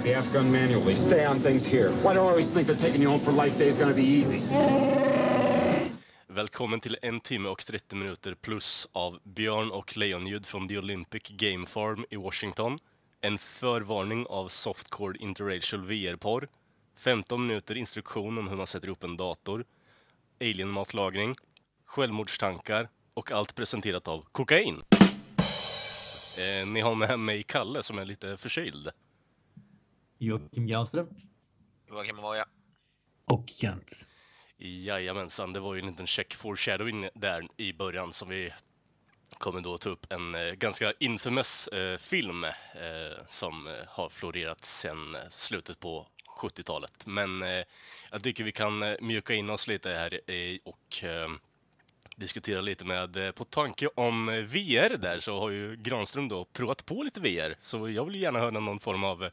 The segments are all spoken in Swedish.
Run the F-gun manually. Stay on things here. Why do I always think that taking you home for life day is gonna be easy? Välkommen till en timme och 30 minuter plus av Björn och Lejonljud från The Olympic Game Farm i Washington. En förvarning av softcore interracial VR-porr. 15 minuter instruktion om hur man sätter upp en dator. Alien-matlagning. Självmordstankar och allt presenterat av kokain. Eh, ni har med mig Kalle som är lite förkyld. Joakim Granström. Joakim Moja. Och Kent. Jajamensan, det var ju en liten check foreshadowing där i början som vi kommer då ta upp en eh, ganska infamous eh, film eh, som eh, har florerat sedan eh, slutet på 70-talet. Men eh, jag tycker vi kan eh, mjuka in oss lite här eh, och eh, diskutera lite med, eh, på tanke om eh, VR där så har ju Granström då provat på lite VR. Så jag vill gärna höra någon form av eh,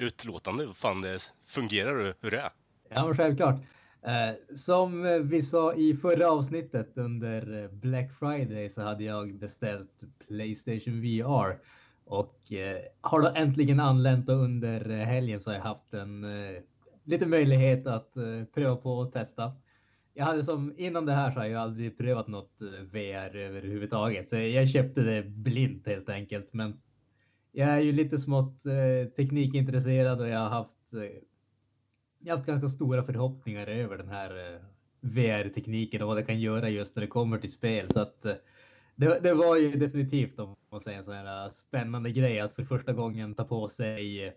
utlåtande, fan det fungerar du hur det är. Ja, men självklart. Eh, som vi sa i förra avsnittet under Black Friday så hade jag beställt Playstation VR och eh, har då äntligen anlänt och under helgen så har jag haft en eh, lite möjlighet att eh, pröva på och testa. Jag hade som innan det här så har jag aldrig prövat något eh, VR överhuvudtaget, så jag köpte det blint helt enkelt. Men jag är ju lite smått eh, teknikintresserad och jag har haft eh, jag har haft ganska stora förhoppningar över den här eh, VR-tekniken och vad det kan göra just när det kommer till spel. Så att eh, det, det var ju definitivt om man säger en sån här eh, spännande grej att för första gången ta på sig eh,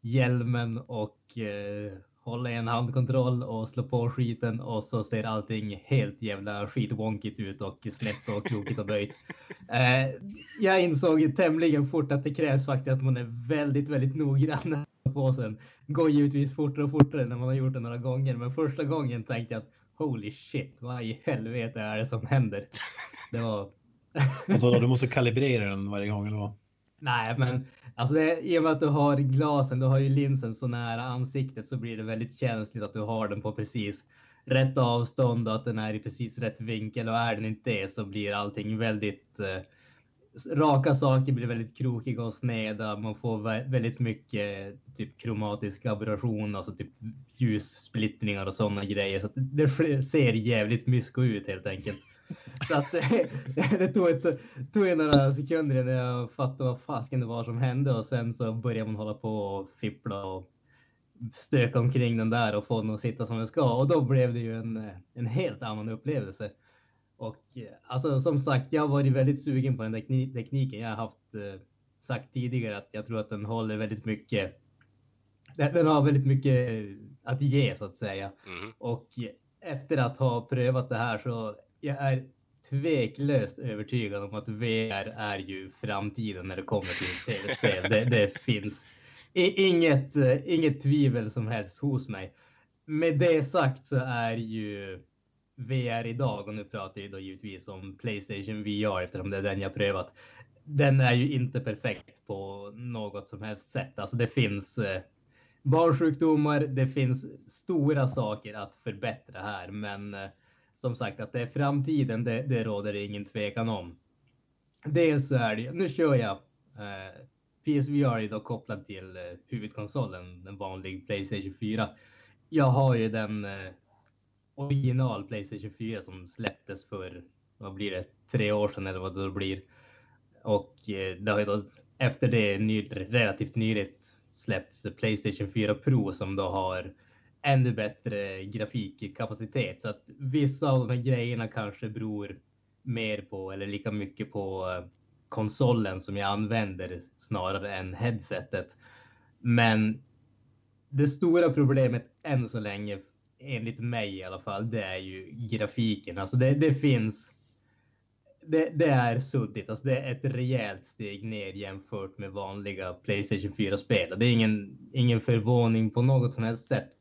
hjälmen och eh, hålla i en handkontroll och slå på skiten och så ser allting helt jävla skitwonkigt ut och snett och krokigt och böjt. Eh, jag insåg tämligen fort att det krävs faktiskt att man är väldigt, väldigt noggrann på sen. Går givetvis fortare och fortare när man har gjort det några gånger, men första gången tänkte jag att holy shit, vad i helvete är det som händer? Det var... Alltså då, du måste kalibrera den varje gång eller vad? Nej, men alltså det, i och med att du har glasen, du har ju linsen så nära ansiktet så blir det väldigt känsligt att du har den på precis rätt avstånd och att den är i precis rätt vinkel och är den inte det så blir allting väldigt eh, raka saker blir väldigt krokiga och sneda. Man får väldigt mycket typ kromatisk aberration, alltså typ ljussplittringar och sådana grejer. Så det ser jävligt mysko ut helt enkelt. Så att det tog, ett, tog några sekunder innan jag fattade vad fasken det var som hände och sen så började man hålla på och fippla och stöka omkring den där och få den att sitta som den ska och då blev det ju en, en helt annan upplevelse. Och eh, alltså som sagt, jag har varit väldigt sugen på den tekni- tekniken. Jag har haft eh, sagt tidigare att jag tror att den håller väldigt mycket. Den, har väldigt mycket att ge så att säga. Mhm. Och efter att ha prövat det här så jag är tveklöst övertygad om att VR är ju framtiden när det kommer till tv-spel. Det, det finns inget, eh, inget tvivel som helst hos mig. Med det sagt så är ju VR idag, och nu pratar jag då givetvis om Playstation VR eftersom det är den jag prövat. Den är ju inte perfekt på något som helst sätt. Alltså det finns eh, barnsjukdomar, det finns stora saker att förbättra här, men eh, som sagt att det är framtiden, det, det råder det ingen tvekan om. Dels så är det, nu kör jag eh, PSVR är då kopplad till eh, huvudkonsolen, den vanlig Playstation 4. Jag har ju den eh, original Playstation 4 som släpptes för, vad blir det, tre år sedan eller vad det då blir. Och eh, det har ju då efter det ny, relativt nyligt släppts Playstation 4 Pro som då har ännu bättre grafikkapacitet. Så att vissa av de här grejerna kanske beror mer på eller lika mycket på eh, konsolen som jag använder snarare än headsetet. Men det stora problemet än så länge, enligt mig i alla fall, det är ju grafiken. Alltså det, det finns det, det, är suddigt. Alltså det är ett rejält steg ner jämfört med vanliga Playstation 4-spel. Det är ingen, ingen förvåning på något som helst sätt.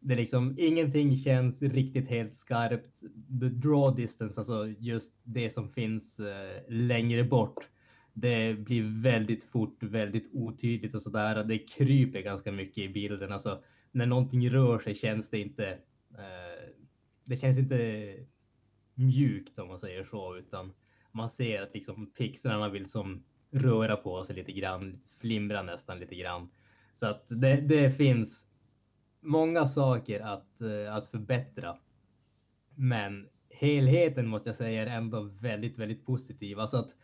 Det är liksom ingenting känns riktigt helt skarpt. The draw distance, alltså just det som finns eh, längre bort. Det blir väldigt fort, väldigt otydligt och sådär. Det kryper ganska mycket i bilden. Alltså när någonting rör sig känns det inte. Eh, det känns inte mjukt om man säger så, utan man ser att liksom pixlarna vill som röra på sig lite grann, flimra nästan lite grann. Så att det, det finns många saker att, eh, att förbättra. Men helheten måste jag säga är ändå väldigt, väldigt positiv. Alltså att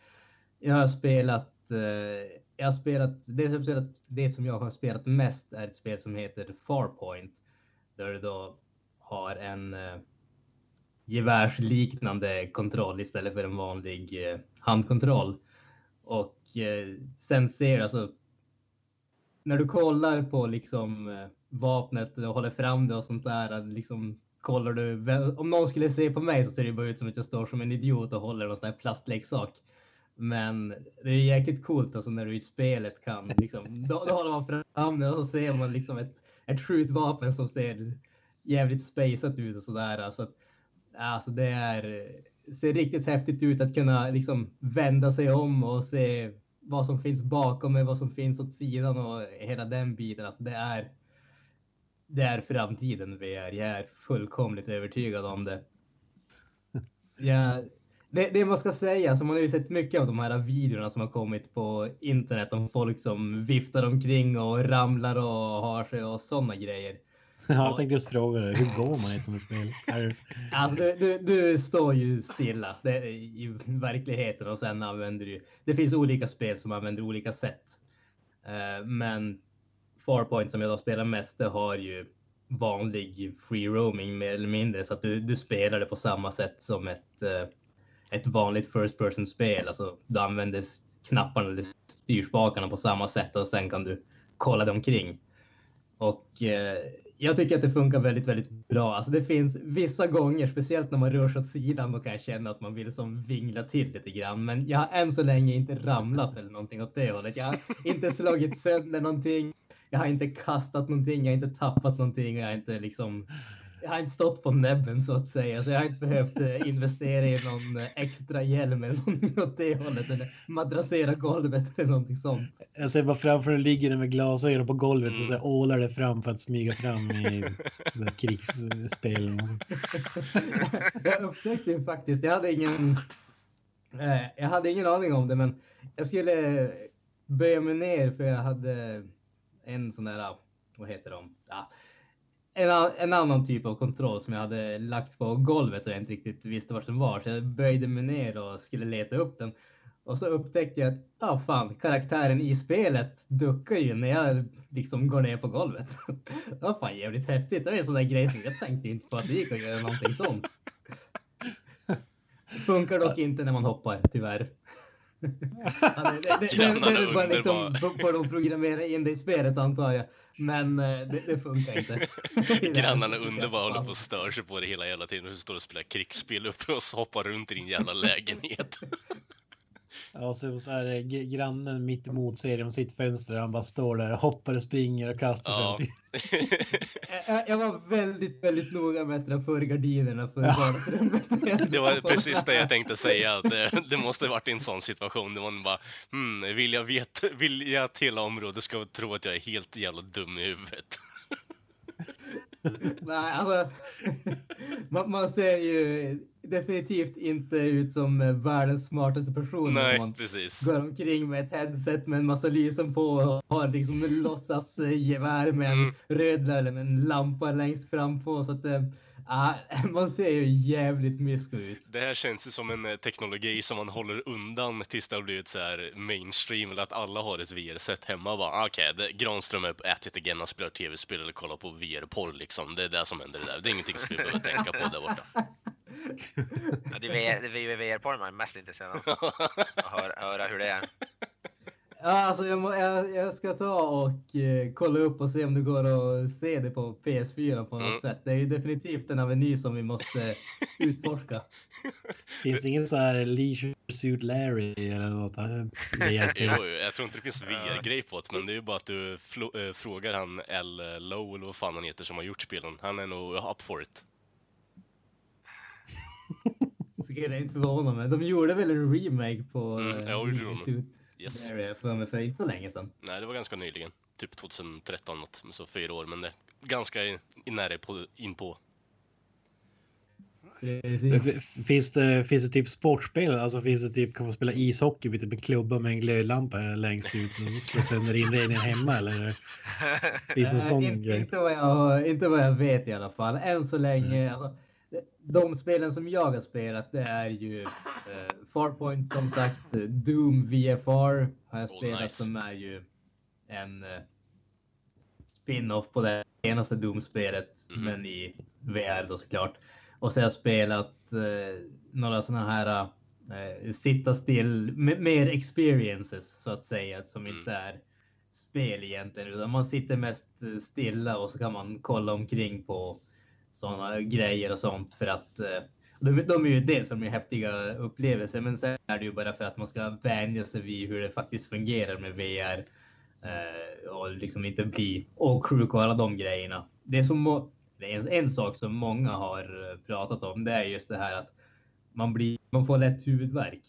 jag har spelat, eh, jag har spelat, det som, spelat, det som jag har spelat mest är ett spel som heter Farpoint. Där du då har en eh, gevärsliknande kontroll istället för en vanlig eh, handkontroll. Och eh, sen ser du alltså när du kollar på liksom eh, vapnet och håller fram det och sånt där, liksom kollar du, om någon skulle se på mig så ser det bara ut som att jag står som en idiot och håller någon sån här plastleksak. Men det är jäkligt coolt alltså när du i spelet kan liksom, då, då håller man fram och så ser man liksom ett, ett skjutvapen som ser jävligt spaceat ut och sådär. Så att, Alltså det är, ser riktigt häftigt ut att kunna liksom vända sig om och se vad som finns bakom och vad som finns åt sidan och hela den biten. Alltså det är, det är framtiden VR. Jag är fullkomligt övertygad om det. Jag, det, det man ska säga, alltså man har ju sett mycket av de här videorna som har kommit på internet om folk som viftar omkring och ramlar och har sig och sådana grejer. Ja, jag tänkte just fråga dig, hur går man i ett sånt spel? Alltså, du, du, du, står ju stilla det, i verkligheten och sen använder du... Det finns olika spel som använder olika sätt. Uh, men Farpoint som jag då spelar mest, det har ju vanlig free roaming mer eller mindre så att du, du spelar det på samma sätt som ett, uh, ett vanligt first person spel. Alltså du använder knapparna eller styrspakarna på samma sätt och sen kan du kolla dig omkring. Och eh, jag tycker att det funkar väldigt, väldigt bra. Alltså det finns vissa gånger, speciellt när man rör sig åt sidan, då kan jag känna att man vill som vingla till lite grann. Men jag har än så länge inte ramlat eller någonting åt det hållet. Jag har inte slagit sönder någonting. Jag har inte kastat någonting. Jag har inte tappat någonting. Jag har inte liksom jag har inte stått på näbben så att säga, så jag har inte behövt eh, investera i någon eh, extra hjälm eller någonting åt det hållet eller madrassera golvet eller någonting sånt. Jag ser bara framför dig ligger med glasögon på golvet och så mm. ålar det fram för att smyga fram i krigsspel. jag upptäckte det faktiskt. Jag hade ingen. Eh, jag hade ingen aning om det, men jag skulle böja mig ner för jag hade en sån där. Vad heter de? Ja, en, en, annan typ av kontroll som jag hade lagt på golvet och jag inte riktigt visste var den var. Så jag böjde mig ner och skulle leta upp den. Och så upptäckte jag att, ja ah, fan, karaktären i spelet duckar ju när jag liksom går ner på golvet. det var fan jävligt häftigt. Det var en sån där grej som jag tänkte inte på att det gick att göra någonting sånt. Funkar dock inte när man hoppar, tyvärr. Det, det, det, det, det är bara liksom, får de programmera in det i spelet antar jag. Men eh, det, det funkar inte. Grannarna under bara håller på och stör sig på det hela jävla tiden. Du står och spelar krigsspel uppe och hoppar runt i din jävla lägenhet. Ja, så, så här, grannen mitt emot ser genom sitt fönster. Han bara står där, hoppar och springer och kastar ja. jag, jag var väldigt, väldigt noga med att dra för gardinerna för ja. Det var precis det jag tänkte säga. Det, det måste varit en sån situation. Det var bara, hmm, vill jag, veta, vill jag att hela området ska tro att jag är helt jävla dum i huvudet? Nej, alltså. Man, man, ser ju definitivt inte ut som världens smartaste person. Nej, man precis. Går omkring med ett headset med en massa lysen på och har liksom låtsas gevär med en mm. röd eller med en lampa längst fram på. Så att, eh, Man ser ju jävligt mysko ut. Det här känns ju som en eh, teknologi som man håller undan tills det har blivit så här mainstream, eller att alla har ett VR-set hemma. Ah, okej, okay, Granström är på ätit igen och spelar tv-spel eller kollar på VR-porr liksom. Det är det som händer där. Det är ingenting som vi behöver tänka på där borta. Ja, det är VR-porr man är mest intresserad av. Att höra, höra hur det är. Alltså jag, må, jag, jag, ska ta och uh, kolla upp och se om det går att se det på PS4 på något mm. sätt. Det är ju definitivt en aveny som vi måste utforska. Finns det ingen så här Leisure Suit Larry eller något? jo, jag tror inte det finns VR-grej på det, men det är ju bara att du äh, frågar han L. Low eller vad fan han heter som har gjort spelen. Han är nog up for it. skulle inte förvåna mig. De gjorde väl en remake på mm, ja, uh, Leisure Suit Yes. Det för mig för inte så länge sedan. Nej, det var ganska nyligen. Typ 2013 något, så fyra år, men det är ganska nära på, in på. Finns det, finns det typ sportspel? Alltså finns det typ, kan man spela ishockey med typ en klubba med en glödlampa längst ut och slå sönder inredningen hemma eller? Finns det sån äh, grej? Inte vad, jag, inte vad jag vet i alla fall. Än så länge, mm. alltså, de spelen som jag har spelat det är ju eh, Farpoint som sagt. Doom VFR har jag oh, spelat nice. som är ju en eh, spin-off på det senaste Doom-spelet mm. men i VR då såklart. Och så har jag spelat eh, några sådana här eh, sitta still, mer experiences så att säga som mm. inte är spel egentligen utan man sitter mest eh, stilla och så kan man kolla omkring på sådana grejer och sånt för att eh, de, de är ju dels som är häftiga upplevelser, men sen är det ju bara för att man ska vänja sig vid hur det faktiskt fungerar med VR eh, och liksom inte bli åksjuk och alla de grejerna. Det är, som, det är en, en, sak som många har eh, pratat om. Det är just det här att man blir, man får lätt huvudvärk.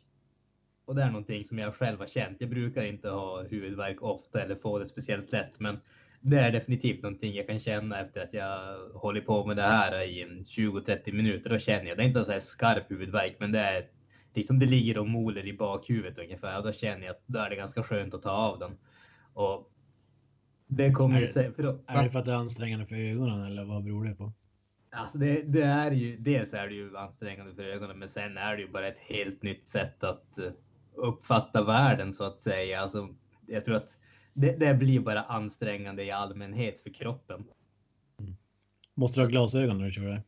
Och det är någonting som jag själv har känt. Jag brukar inte ha huvudvärk ofta eller få det speciellt lätt, men det är definitivt någonting jag kan känna efter att jag håller på med det här i en 20-30 minuter. Då känner jag, det är inte så här skarp huvudvärk, men det är liksom det ligger och moler i bakhuvudet ungefär. Och då känner jag att då är det ganska skönt att ta av den. Och det kommer är, sig, för då, är det för att det är ansträngande för ögonen eller vad beror det på? Alltså det, det, är ju, dels är det ju ansträngande för ögonen, men sen är det ju bara ett helt nytt sätt att eh, uppfatta världen så att säga. Alltså, jag tror att det, det blir bara ansträngande i allmänhet för kroppen. Mm. Måste du ha glasögon när du kör det?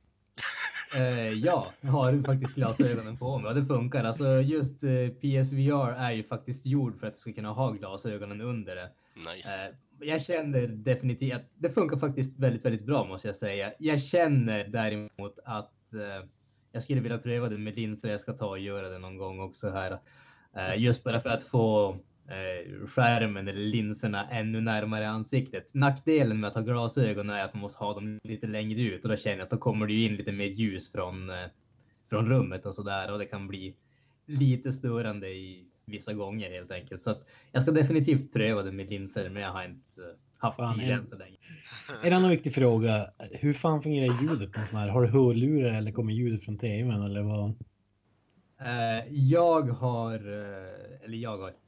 Uh, ja, jag har faktiskt glasögonen på mig och det funkar. Alltså just uh, eh, PSVR är ju faktiskt gjord för att du ska kunna ha glasögonen under det. Nice. Uh, jag känner definitivt att det funkar faktiskt väldigt, väldigt bra måste jag säga. Jag känner däremot att jag skulle vilja pröva det med linser. Jag ska ta och göra det någon gång också här. just bara för att få eh, skärmen eller linserna ännu närmare ansiktet. Nackdelen med att ha glasögon är att man måste ha dem lite längre ut och då känner jag att då kommer det ju in lite mer ljus från, eh, från rummet och så där och det kan bli lite störande i vissa gånger helt enkelt. Så att jag ska definitivt pröva det med linser, men jag har inte haft fan, tid än så länge. En annan viktig fråga. Hur fan fungerar ljudet på en sån här? Har du hörlurar eller kommer ljudet från tvn eller vad? Uh, jag har, uh, eller jag har, Eh,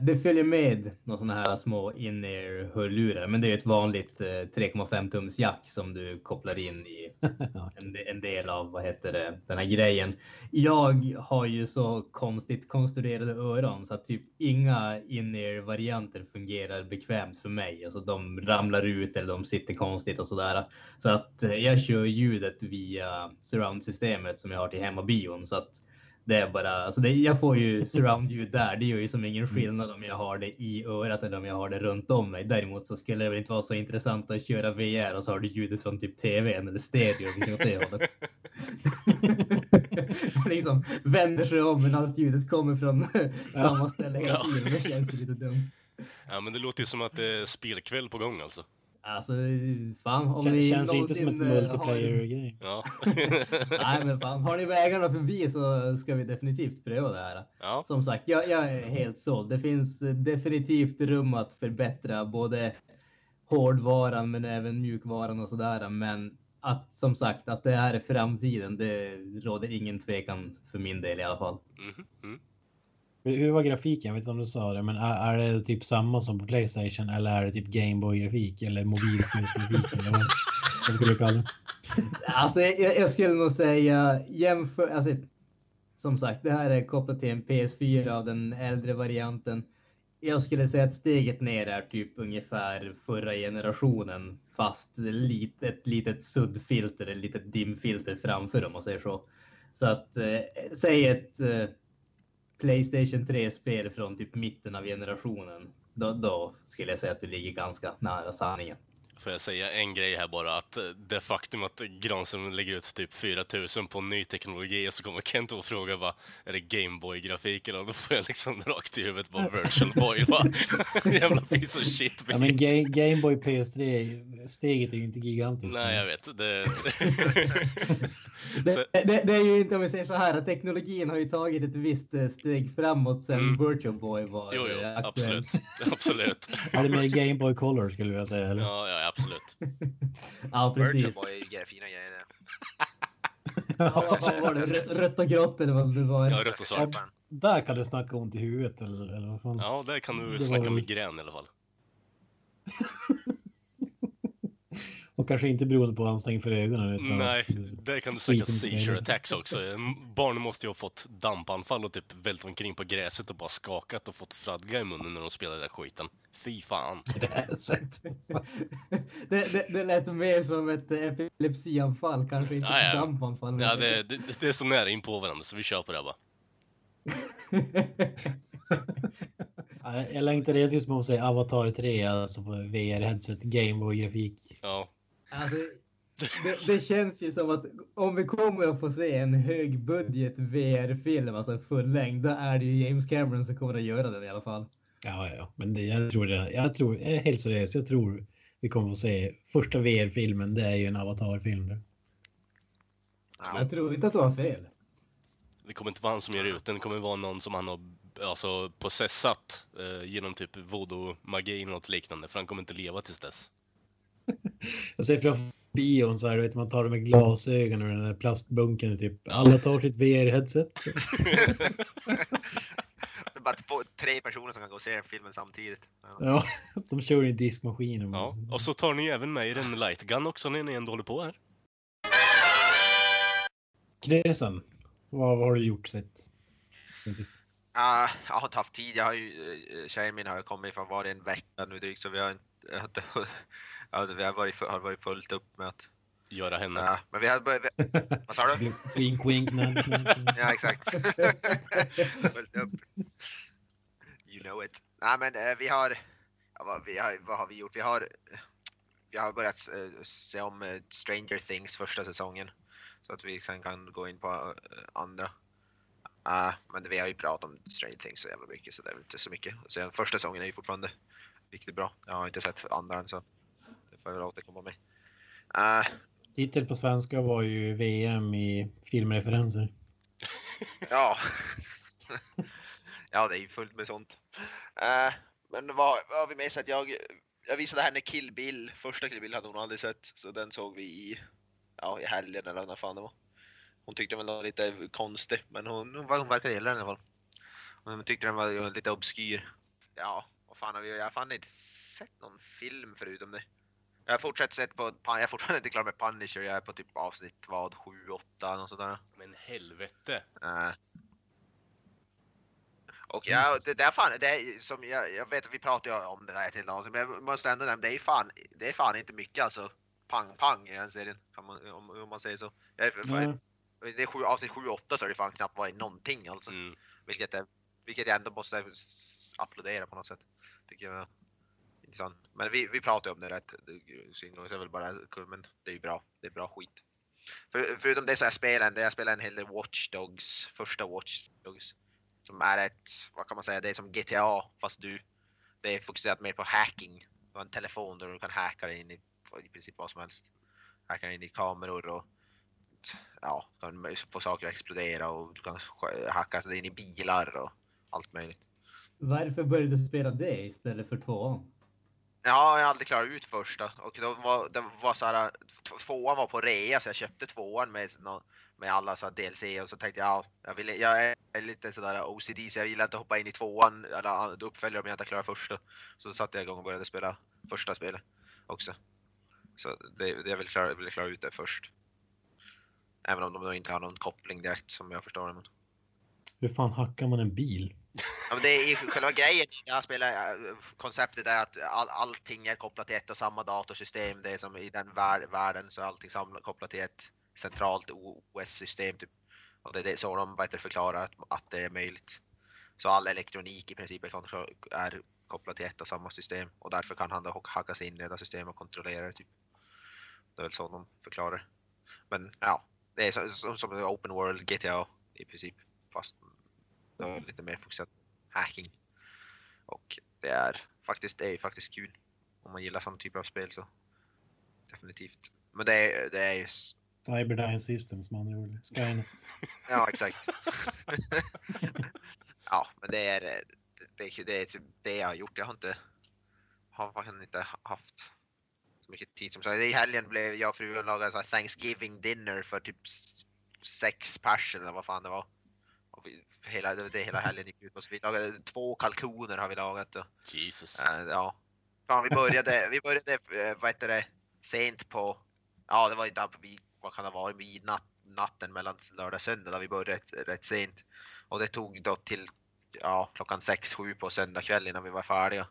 det följer med några sådana här små in-ear hörlurar, men det är ett vanligt 3,5 eh, tums jack som du kopplar in i en, del av vad heter det, den här grejen. Jag har ju så konstigt konstruerade öron så att typ inga in-ear varianter fungerar bekvämt för mig. Alltså de ramlar ut eller de sitter konstigt och sådär. Så att eh, jag kör ljudet via surround-systemet som jag har till hemmabion så att det är bara, alltså det, jag får ju surround-ljud där. Det gör ju som ingen skillnad om jag har det i örat eller om jag har det runt om mig. Däremot så skulle det väl inte vara så intressant att köra VR och så har du ljudet från typ TVn eller stereo. Åt det hållet. liksom vänder sig om men allt ljudet kommer från samma ställe hela tiden. Det känns lite dumt. Ja men det låter ju som att det är spelkväll på gång alltså. Alltså, fan. Om det ni känns inte som ett multiplayer-grej. Ja. Nej, men fan. Har ni vägarna förbi så ska vi definitivt pröva det här. Ja. Som sagt, jag, jag är helt såld. Det finns definitivt rum att förbättra både hårdvaran men även mjukvaran och sådär. Men att som sagt att det här är framtiden, det råder ingen tvekan för min del i alla fall. Mm -hmm. Hur var grafiken? Jag vet inte om du sa det, men är, är det typ samma som på Playstation eller är det typ Gameboy-grafik eller mobilspelsgrafik eller vad, vad skulle du kalla det? Alltså, jag, jag, skulle nog säga jämför, alltså, som sagt, det här är kopplat till en PS4 av den äldre varianten. Jag skulle säga att steget ner är typ ungefär förra generationen, fast lit, ett litet suddfilter, ett litet dimfilter framför om man säger så. Så att eh, säg ett eh, Playstation 3-spel från typ mitten av generationen då, då skulle jag säga att du ligger ganska nära sanningen. Får jag säga en grej här bara, att eh, det faktum att Granström lägger ut typ 4000 på ny teknologi och så kommer Kent och frågar vad är det Gameboy-grafik eller då får jag liksom rakt i huvudet bara Virtual Boy. Va? Jävla piece of shit. Ja, men Ga Gameboy PS3-steget är ju inte gigantiskt. Nej, jag vet. Det... det, det, det, är ju inte, om vi säger så här, att teknologin har ju tagit ett visst eh, steg framåt sen mm. Virtual Boy var Jo, jo, absolut. absolut. Ja, det är mer Gameboy Color skulle jag säga, eller? Ja, ja, absolut. ja, precis. Är ju fina grejer det. ja, vad var det? Rött och grått eller vad det var? Ja, rött och svart. Ja, där kan du snacka ont i huvudet eller, eller vad fan? Ja, där kan du det snacka var... migrän i alla fall. Och kanske inte beroende på ansträngning för ögonen. Utan Nej, där kan du snacka seizure attacks också. Barn måste ju ha fått dampanfall och typ vält omkring på gräset och bara skakat och fått fradga i munnen när de spelade den där skiten. Fy fan. det, det, det lät mer som ett epilepsianfall, kanske inte ja, ett dampanfall. Ja, det, det, det är så nära in på varandra så vi kör på det bara. jag längtar redan tills man säger Avatar 3, alltså på VR-headset, Gameboy-grafik. Ja. Alltså, det, det, känns ju som att om vi kommer att få se en högbudget VR-film, alltså en full längd, då är det ju James Cameron som kommer att göra den i alla fall. Ja, ja, men det, jag tror det. Jag tror, jag är helt seriös, jag tror vi kommer att se första VR-filmen, det är ju en Avatar-film. Ja, jag tror inte att du har fel. Det kommer inte vara han som ger ut den, det kommer vara någon som han har alltså, possessat eh, genom typ voodoo-magi eller något liknande, för han kommer inte leva tills dess. Jag ser framför bion så här, vet man tar det med glasögon och den där plastbunken typ. Alla tar sitt VR-headset. det är bara två, tre personer som kan gå och se filmen samtidigt. Ja, ja de kör i diskmaskinen. Ja, och så tar ni även med er en lightgun också när ni ändå håller på här. Kresen, vad, vad har du gjort sett sist? Uh, jag har inte haft tid. Jag har ju, uh, tjejen min har kommit från var en vecka nu drygt så vi har inte, Ja, vi har varit, har varit fullt upp med att göra henne. Ja, men vi har börjat... Vad sa du? Wink, wink, nudge, Ja, exakt. fullt upp. You know it. Nej, men eh, vi har... Ja, vad, vi har... Vad har vi gjort? Vi har... Vi har börjat uh, se om uh, Stranger Things första säsongen. Så att vi sen kan gå in på uh, andra. men vi har ju pratat om Stranger Things så jävla mycket så det är väl inte så mycket. Så första säsongen är ju fortfarande riktigt bra. Jag har inte sett andra än så får jag väl återkomma med. Uh, Titel på svenska var ju VM i filmreferenser. ja. ja, det är ju fullt med sånt. Uh, men vad, vad har vi med att jag, jag visade henne Kill Bill, första Kill Bill hade hon aldrig sett, så den såg vi i, ja, i helgen eller när fan det var. Hon tyckte den var lite konstig, men hon, hon, hon verkar gilla den i alla fall. Hon tyckte den var lite obskyr. Ja, vad fan har vi, jag har fan inte sett någon film förutom det. Jag fortsätter sett på, jag är fortfarande inte klar med Punisher, jag är på typ avsnitt vad, 7, 8 något sådär. Men helvete! Äh. Och ja, det där fan, det är som jag, jag vet att vi pratar ju om det där till men jag måste ändå nämna, det är fan, det är fan inte mycket alltså pang-pang i den serien, kan man, om, om man säger så. Jag är, för, mm. Det är sju, avsnitt 7-8 så är det fan knappt varit någonting alltså. Mm. Vilket, är, vilket jag ändå måste applådera på något sätt. Tycker jag liksom, Men vi, vi pratar om det rätt syngång är väl bara men det är ju bra. Det är bra skit. För, förutom det så jag spelar jag spelar en hel del Watch Dogs, första Watch Dogs. Som är ett, vad kan man säga, det är som GTA fast du, det är fokuserat mer på hacking. Du har en telefon där du kan hacka dig in i, i princip vad som helst. Hacka in i kameror och ja, kan få saker att explodera och du kan hacka dig in i bilar och allt möjligt. Varför började du spela det istället för tvåan? Ja, jag har aldrig klarat ut första och då var det var så här, tvåan var på rea så jag köpte tvåan med, med alla så DLC och så tänkte jag, ja, jag, vill, jag är lite sådär OCD så jag gillar inte att hoppa in i tvåan eller uppföljare om jag inte klarar första. Så då satte jag igång och började spela första spelet också. Så det, det jag vill klara, vill klara ut det först. Även om de inte har någon koppling direkt som jag förstår det. Hur fan hackar man en bil? Ja, men det är själva grejen jag spelar, eh, konceptet är att all, allting är kopplat till ett och samma datorsystem. Det är som i den vär, världen så är allting samlat, kopplat till ett centralt OS-system. Typ. Och det är så de bättre förklarar att, att det är möjligt. Så all elektronik i princip är, är kopplad till ett och samma system och därför kan han då hacka sig in i det system och kontrollera det. Typ. Det är väl så de förklarar det. Men ja, det är så- som, som open world GTA i princip. Fast är lite mer fokuserat hacking. Och det är faktiskt, det är faktiskt kul. Om man gillar sån typ av spel så definitivt. Men det är, det är ju Cyberdyne Systems med andra ord. Skynet. Ja, exakt. ja, men det är det, det, det är typ det jag har gjort. Jag har inte, har faktiskt inte haft så mycket tid som sagt. I helgen blev jag och frun lagade så Thanksgiving dinner för typ sex pers eller vad fan det var. Och vi, hela, det, hela helgen gick ut på. Så vi lagade två kalkoner har vi lagat. Och, Jesus. äh, ja. Fan, vi började, vi började, eh, vad heter det, sent på, ja det var ju där på, vid- vad kan det ha varit, midnatt, natten mellan lördag och söndag, där vi började rätt, rätt sent. Och det tog då till, ja klockan 6-7 på söndag kväll innan vi var färdiga.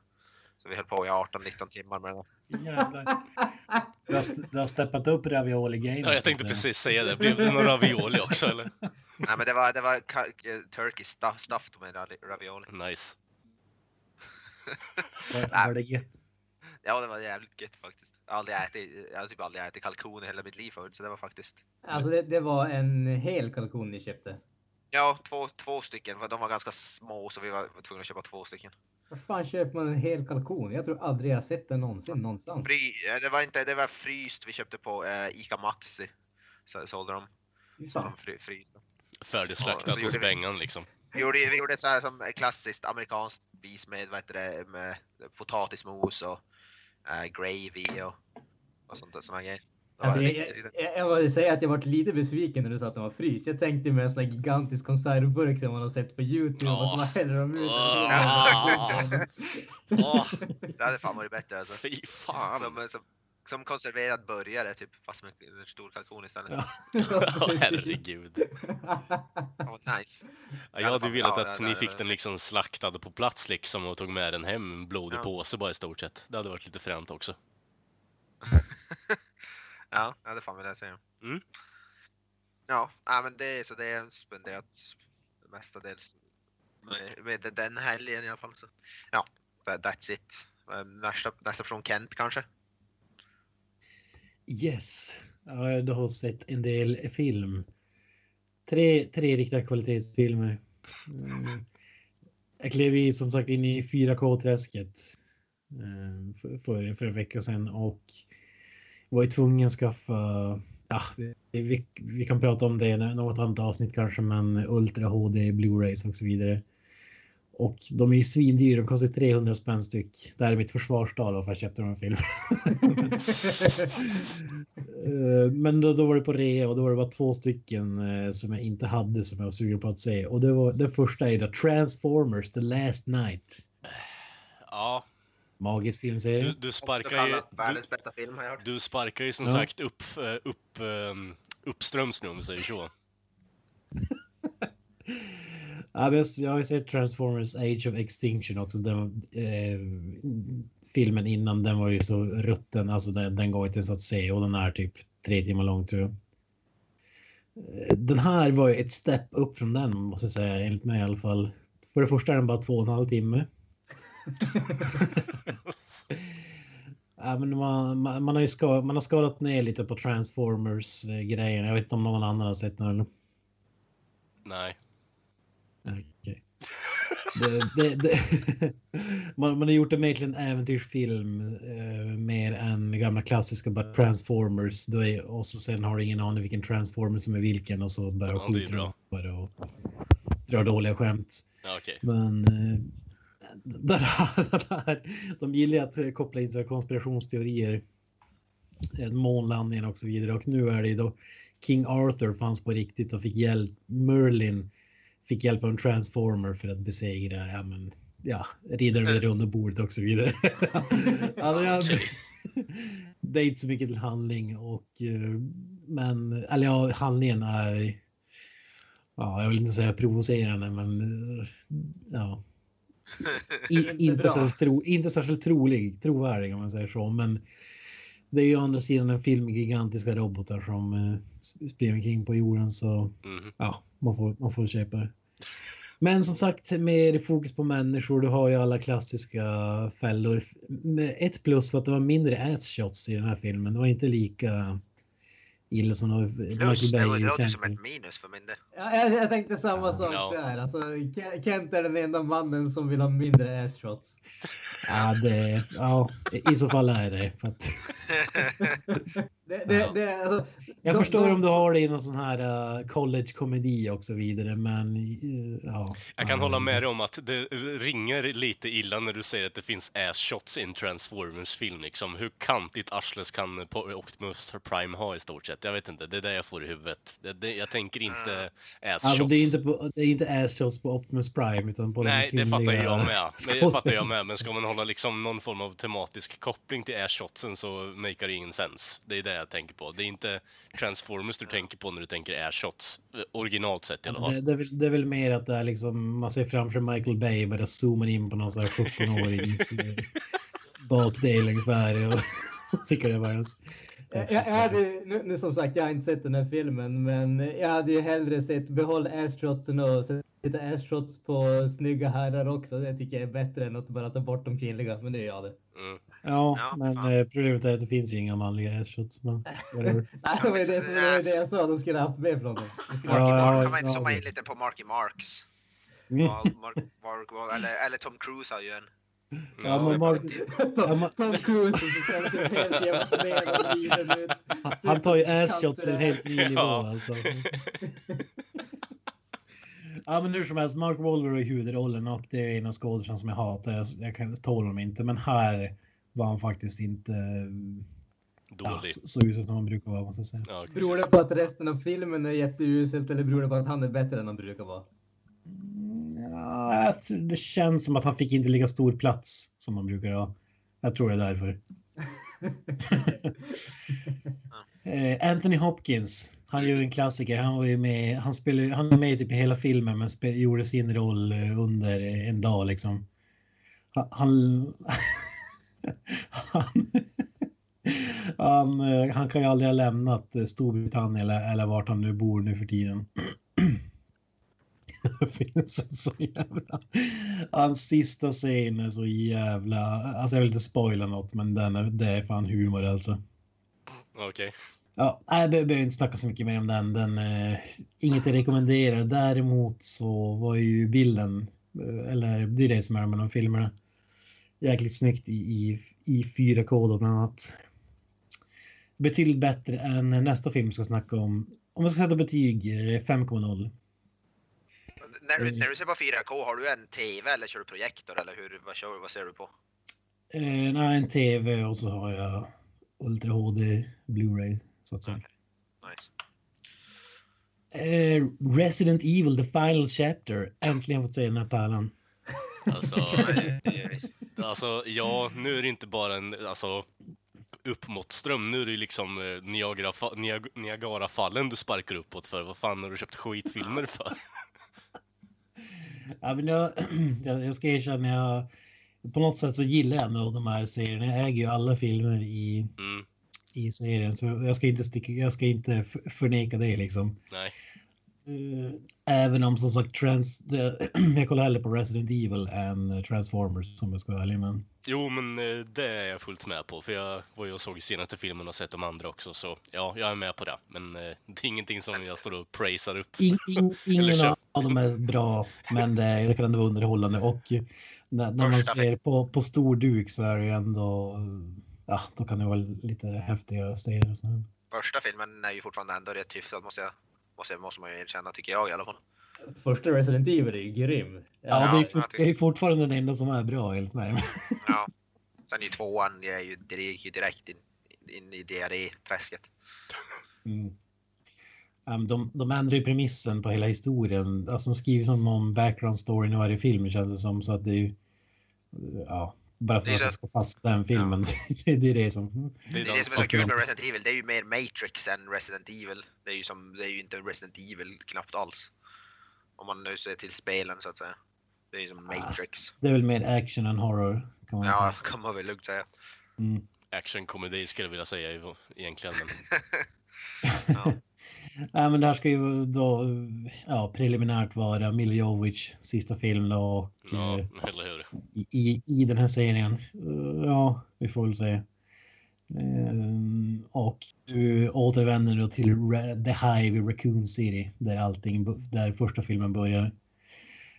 Så vi höll på i 18-19 timmar med det. Jävlar. Du har, du har steppat upp ravioli-gamet. Ja, jag tänkte precis säga det. Blev det någon ravioli också eller? Nej men det var, det var eh, turkey stuff, stuffed med ravi- ravioli. Nice. Var, var det gött? Ja det var jävligt gött faktiskt. Jag har aldrig ätit, jag har typ aldrig ätit kalkon i hela mitt liv förut så det var faktiskt Alltså det, det var en hel kalkon ni köpte. Ja, två, två stycken, för de var ganska små så vi var tvungna att köpa två stycken. Var fan köper man en hel kalkon? Jag tror aldrig jag sett den någonsin någonstans. Fry, eh, det var inte, det var fryst vi köpte på eh, Ica Maxi. Så sålde de, Fy så de fry, frysta. Färdigslaktat Ja, så hos Bengan liksom. Vi gjorde, vi gjorde så här som klassiskt amerikanskt vis med, vad heter det, med potatismos och eh, gravy och, och sånt där, såna grejer. Alltså, jag, jag, jag, måste säga att jag varit lite besviken när du sa att den var fryst. Jag tänkte med en sån här gigantisk konservburk som man har sett på Youtube och så häller de ut den. Åh, Det hade fan varit bättre alltså. fy fan. Som, som, som konserverad burgare typ, fast med en stor kalkon istället. Ja. Åh, herregud. Ja, nice. Ja, Jag hade ju velat Ja, att ja, ni ja, fick ja. den liksom slaktad på plats liksom och tog med den hem, en blodig Ja. påse bara i stort sett. Det hade varit lite fränt också. Ja, jag hade fan velat säga. Mm. Ja, ja, men det är så det är spenderat mestadels med, med den helgen i alla fall. Så. Ja, that- that's it. Nästa, nästa person Kent kanske? Yes. Du har sett en del film. Tre, tre riktiga kvalitetsfilmer. Mm. Jag klev i som sagt in i 4K-träsket eh, för, för, för en vecka sedan och var ju tvungen att skaffa, ja, vi, vi, vi kan prata om det i något annat avsnitt kanske, men Ultra HD, Blu-rays och så vidare. Och de är ju svindyra, de kostar 300 spänn styck. Det här är mitt försvarstal varför jag köpte de här filmerna. Eh, Men då, då var det på rea och då var det bara två stycken eh, som jag inte hade som jag var sugen på att se. Och det var, den första är då Transformers The Last Night. Ja, Magisk filmserie. du, du sparkar ju... Du, Världens bästa film har jag hört. du sparkar ju som Ja. sagt upp, eh, upp, uppströms nu om vi säger så. Ja, jag, jag har sett Transformers Age of Extinction också. Den, eh, filmen innan den var ju så rutten, alltså den, den går inte ens att se och den är typ tre timmar lång tror jag. Eh, Den här var ju ett step upp från den måste jag säga, enligt mig i alla fall. För det första är den bara två och en halv timme. Ja, men man, man, man, har ju ska, man har skalat ner lite på Transformers-grejen. Jag vet inte om någon annan har sett den. Nej. Okej. Det, det, det, man, man har gjort en äventyrsfilm eh, mer än gamla klassiska bara Transformers. Då är, och så sen har du ingen aning vilken Transformers som är vilken och så börjar Ja, skjuta bara och drar dåliga skämt. Ja, okej. Men eh, den här, de gillar att eh, koppla in så konspirationsteorier. Eh, Månlandningen och så vidare. Och nu är det då King Arthur fanns på riktigt och fick hjälp. Merlin fick hjälp av en transformer för att besegra, ja men, ja, riddaren vid runda bordet och så vidare. ja, det, Okej. det är inte så mycket till handling och, eh, men, eller ja, handlingen är, ja, jag vill inte säga provocerande, men, eh, ja. I, Inte särskilt tro, inte särskilt trolig, trovärdig om man säger så, men det är ju å andra sidan en film med gigantiska robotar som eh, springer omkring på jorden så Mhm. ja, man får, man får köpa det. Men som sagt, mer fokus på människor. Du har ju alla klassiska fällor. Ett plus var att det var mindre ass i den här filmen. Det var inte lika illa som Plus, Michael det var- Bay det låter känns som ett minus för min del. Ja, jag, jag tänkte samma sak Ja. där. Alltså, Ke- Kent är den enda mannen som vill ha mindre ass shots. Ja, det, ja, i så fall är det. För att, Det, det, det, alltså, jag de- förstår de- om du har det i någon sån här uh, college-komedi och så vidare, men uh, ja. Jag kan hålla med dig om att det ringer lite illa när du säger att det finns ass-shots i en Transformers-film. Liksom. Hur kantigt arslet kan på- Optimus Prime ha i stort sett? Jag vet inte, det är det jag får i huvudet. Det, det, jag tänker inte ass-shots. Alltså, det är inte, på, det är inte ass-shots på Optimus Prime, utan på Nej, den det fattar kvinnliga jag med. Men det fattar jag med. Men ska man hålla liksom någon form av tematisk koppling till airshotsen så makar det ingen sens. Det är det jag tänker på. Det är inte Transformers du tänker på när du tänker airshots. Eh, Originalt sett i alla fall. Det, det, är väl, det är väl mer att det är liksom, man ser framför Michael Bay bara zoomar in på någon sån här 17-årings eh, bakdel ungefär. Och, tycker var ens... Jag, jag hade, nu, nu som sagt, jag har inte sett den här filmen, men jag hade ju hellre sett behåll ass-shotsen och sätta ass-shots på snygga herrar också. Det tycker jag är bättre än att bara ta bort de kvinnliga, men det är jag det. Mm. Ja, Ja, men fan. eh, problemet är att det finns ju inga manliga ass-shots. Men. Nej, det var det, som- det, jag sa, de skulle ha haft med från Ja, Marky ja, Mark kan man inte ja, zooma in lite på Marky Marks. Mm. Ja, Mark, Mark, eller, eller Tom Cruise har ju en. Ja, men Mark, Ja, Tom, Cruise och han, tar ju ass-shots till en helt ny nivå Ja. alltså. Ja men hur som helst, Mark Wahlberg i huvudrollen och det är en av skådespelarna som jag hatar. Jag, jag kan tål honom inte, men här var han faktiskt inte ja, Dålig. så, så usel som han brukar vara måste jag säga. Ja, Beror det på att resten av filmen är jätteuselt eller beror det på att han är bättre än han brukar vara? Ja, jag tror- det känns som att han fick inte lika stor plats som han brukar ha. Jag tror det är därför. Eh, Anthony Hopkins, han är ju en klassiker. Han var ju med, han spelade, han är med i typ hela filmen men spel, gjorde sin roll eh, under en dag liksom. Han, han, han, han, eh, han kan ju aldrig ha lämnat eh, Storbritannien eller, eller vart han nu bor nu för tiden. Det finns en så jävla... Hans sista scen är så jävla... Alltså jag vill inte spoila något men den är, det är fan humor alltså. Okej. Ja, nej, jag behöver inte snacka så mycket mer om den. den eh, inget jag rekommenderar. Däremot så var ju bilden, eh, eller det är det som är med de filmerna, jäkligt snyggt i, i, i 4K då bland annat. Betydligt bättre än nästa film vi ska snacka om. Om jag ska sätta betyg, eh, 5,0 När du, Mm. när du ser på 4K, har du en TV eller kör du projektor eller hur, vad, kör, vad ser du på? Eh, nej, en tv och så har jag Ultra HD Blu-ray så att säga. Nice. Eh, Resident Evil The Final Chapter. Äntligen fått se den här pärlan. Alltså, alltså, ja, nu är det inte bara en alltså, uppmåttström. Nu är det liksom eh, Niagara, Niag- Niagarafallen du sparkar uppåt för. Vad fan har du köpt skitfilmer för? Ja, men jag, jag, ska erkänna, jag, på något sätt så gillar jag nog de här serierna. Jag äger ju alla filmer i, Mm, i serien så jag ska inte, sticka, jag ska inte förneka det liksom. nej. Eh, Även om som sagt trans, jag kollar hellre på Resident Evil än Transformers som jag ska vara ärlig med. Jo, men eh, det är jag fullt med på, för jag var ju och såg senaste filmen och sett de andra också, så ja, jag är med på det. Men eh, det är ingenting som jag står och praisar upp. In, in, ingen av dem är bra, men det, det kan ändå vara underhållande. Och när, när man ser på, på stor duk så är det ju ändå, ja, då kan det vara lite häftiga scener och sådär. Första filmen är ju fortfarande ändå rätt hyfsad måste jag, måste, måste man ju erkänna tycker jag i alla fall. Första Resident Evil är ju grym. Ja, Ja, det, är tycker- det är fortfarande den enda som är bra enligt mig. Ja. Sen i tvåan, jag är ju direkt, ju direkt in, in i diarré-träsket. Mm. Men de, de ändrar ju premissen på hela historien. Alltså de skriver som om background storyn i varje film känns det som. Så att det är ju, ja, bara för Det att det ska passa den filmen. det är det som... Det är Det, det som är så kul med Resident Evil, det är ju mer Matrix än Resident Evil. Det är ju, som, det är ju inte Resident Evil knappt alls. Om man nu ser till spelen så att säga. Det är ju som Matrix. Det är väl mer action än horror. Kan man Ja, säga. kan man väl lugnt säga. Mm. actionkomedi skulle jag vilja säga ju egentligen. Men Ja. Nej, men det här ska ju då ja, preliminärt vara Mila Jovovich sista film då och Ja, eh, eller hur? i, i, den här serien. Eh, Ja, vi får väl se. Ehm, Och du återvänder då till The Hive i Raccoon City där allting, där första filmen börjar.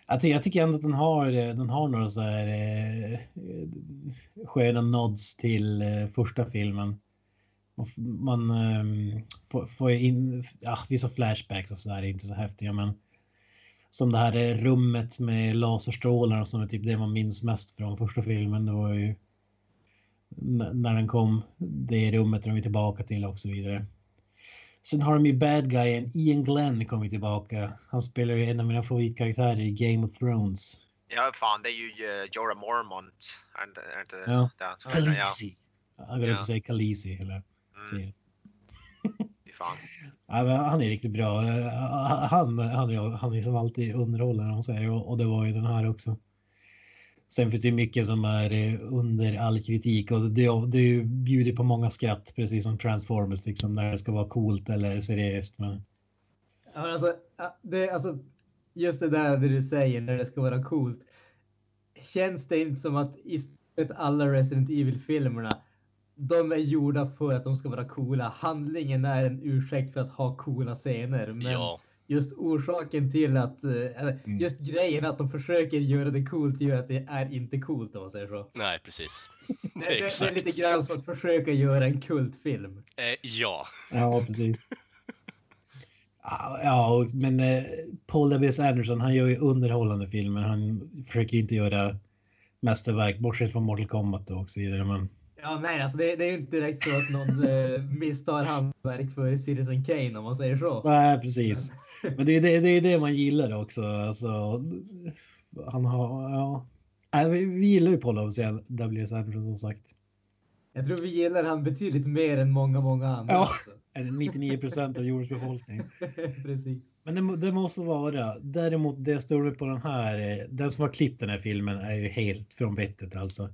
Jag tycker, jag tycker ändå att den har, den har några så här eh, sköna nods till eh, första filmen. Man, f- man ehm, får, får in ja, vissa flashbacks och så där, är inte så häftiga men som det här eh, rummet med laserstrålar som är typ det man minns mest från första filmen. Det var ju när den kom, det rummet de är tillbaka till och så vidare. Sen har de ju bad guyen Ian Glenn kommit tillbaka. Han spelar ju en av mina favoritkaraktärer i Game of Thrones. ja, fan det är ju uh, Jorah Mormont. Är inte, det? Ja. Khaleesi. Jag vill inte säga Khaleesi eller Mm. Ja, han är riktigt bra. Han, han, är, han är som alltid underhållande om säger och, och det var ju den här också. Sen finns det ju mycket som är eh, under all kritik och det, det bjuder på många skratt precis som Transformers liksom när det ska vara coolt eller seriöst. Men Ja, Alltså, det, alltså, just det där det du säger när det ska vara coolt. Känns det inte som att i alla Resident Evil-filmerna, de är gjorda för att de ska vara coola. Handlingen är en ursäkt för att ha coola scener. Men Ja, just orsaken till att, eh, eller just grejen att de försöker göra det coolt gör att det är inte coolt om man säger så. nej precis. Det, Det det, är det är lite grann som att försöka göra en kultfilm. Eh, ja, ja, precis. Ja, Ja, och- men eh, Paul W.S. Anderson, han gör ju underhållande filmer. Han försöker inte göra mästerverk, bortsett från Mortal Kombat och så vidare. Men Ja, nej, alltså det, det är ju inte direkt så att någon eh, misstar handverk för Citizen Kane om man säger så. Nej, precis. Men det är det, det, är det man gillar också. Alltså, han har, ja. Nej, vi, vi gillar ju Paul W.S. Anderson som sagt. Jag tror vi gillar han betydligt mer än många, många andra. Ja. Eller 99 procent av jordens befolkning. Precis. Men det, det måste vara. Däremot det jag står på den här, eh, den som har klippt den här filmen är ju helt från vettet alltså.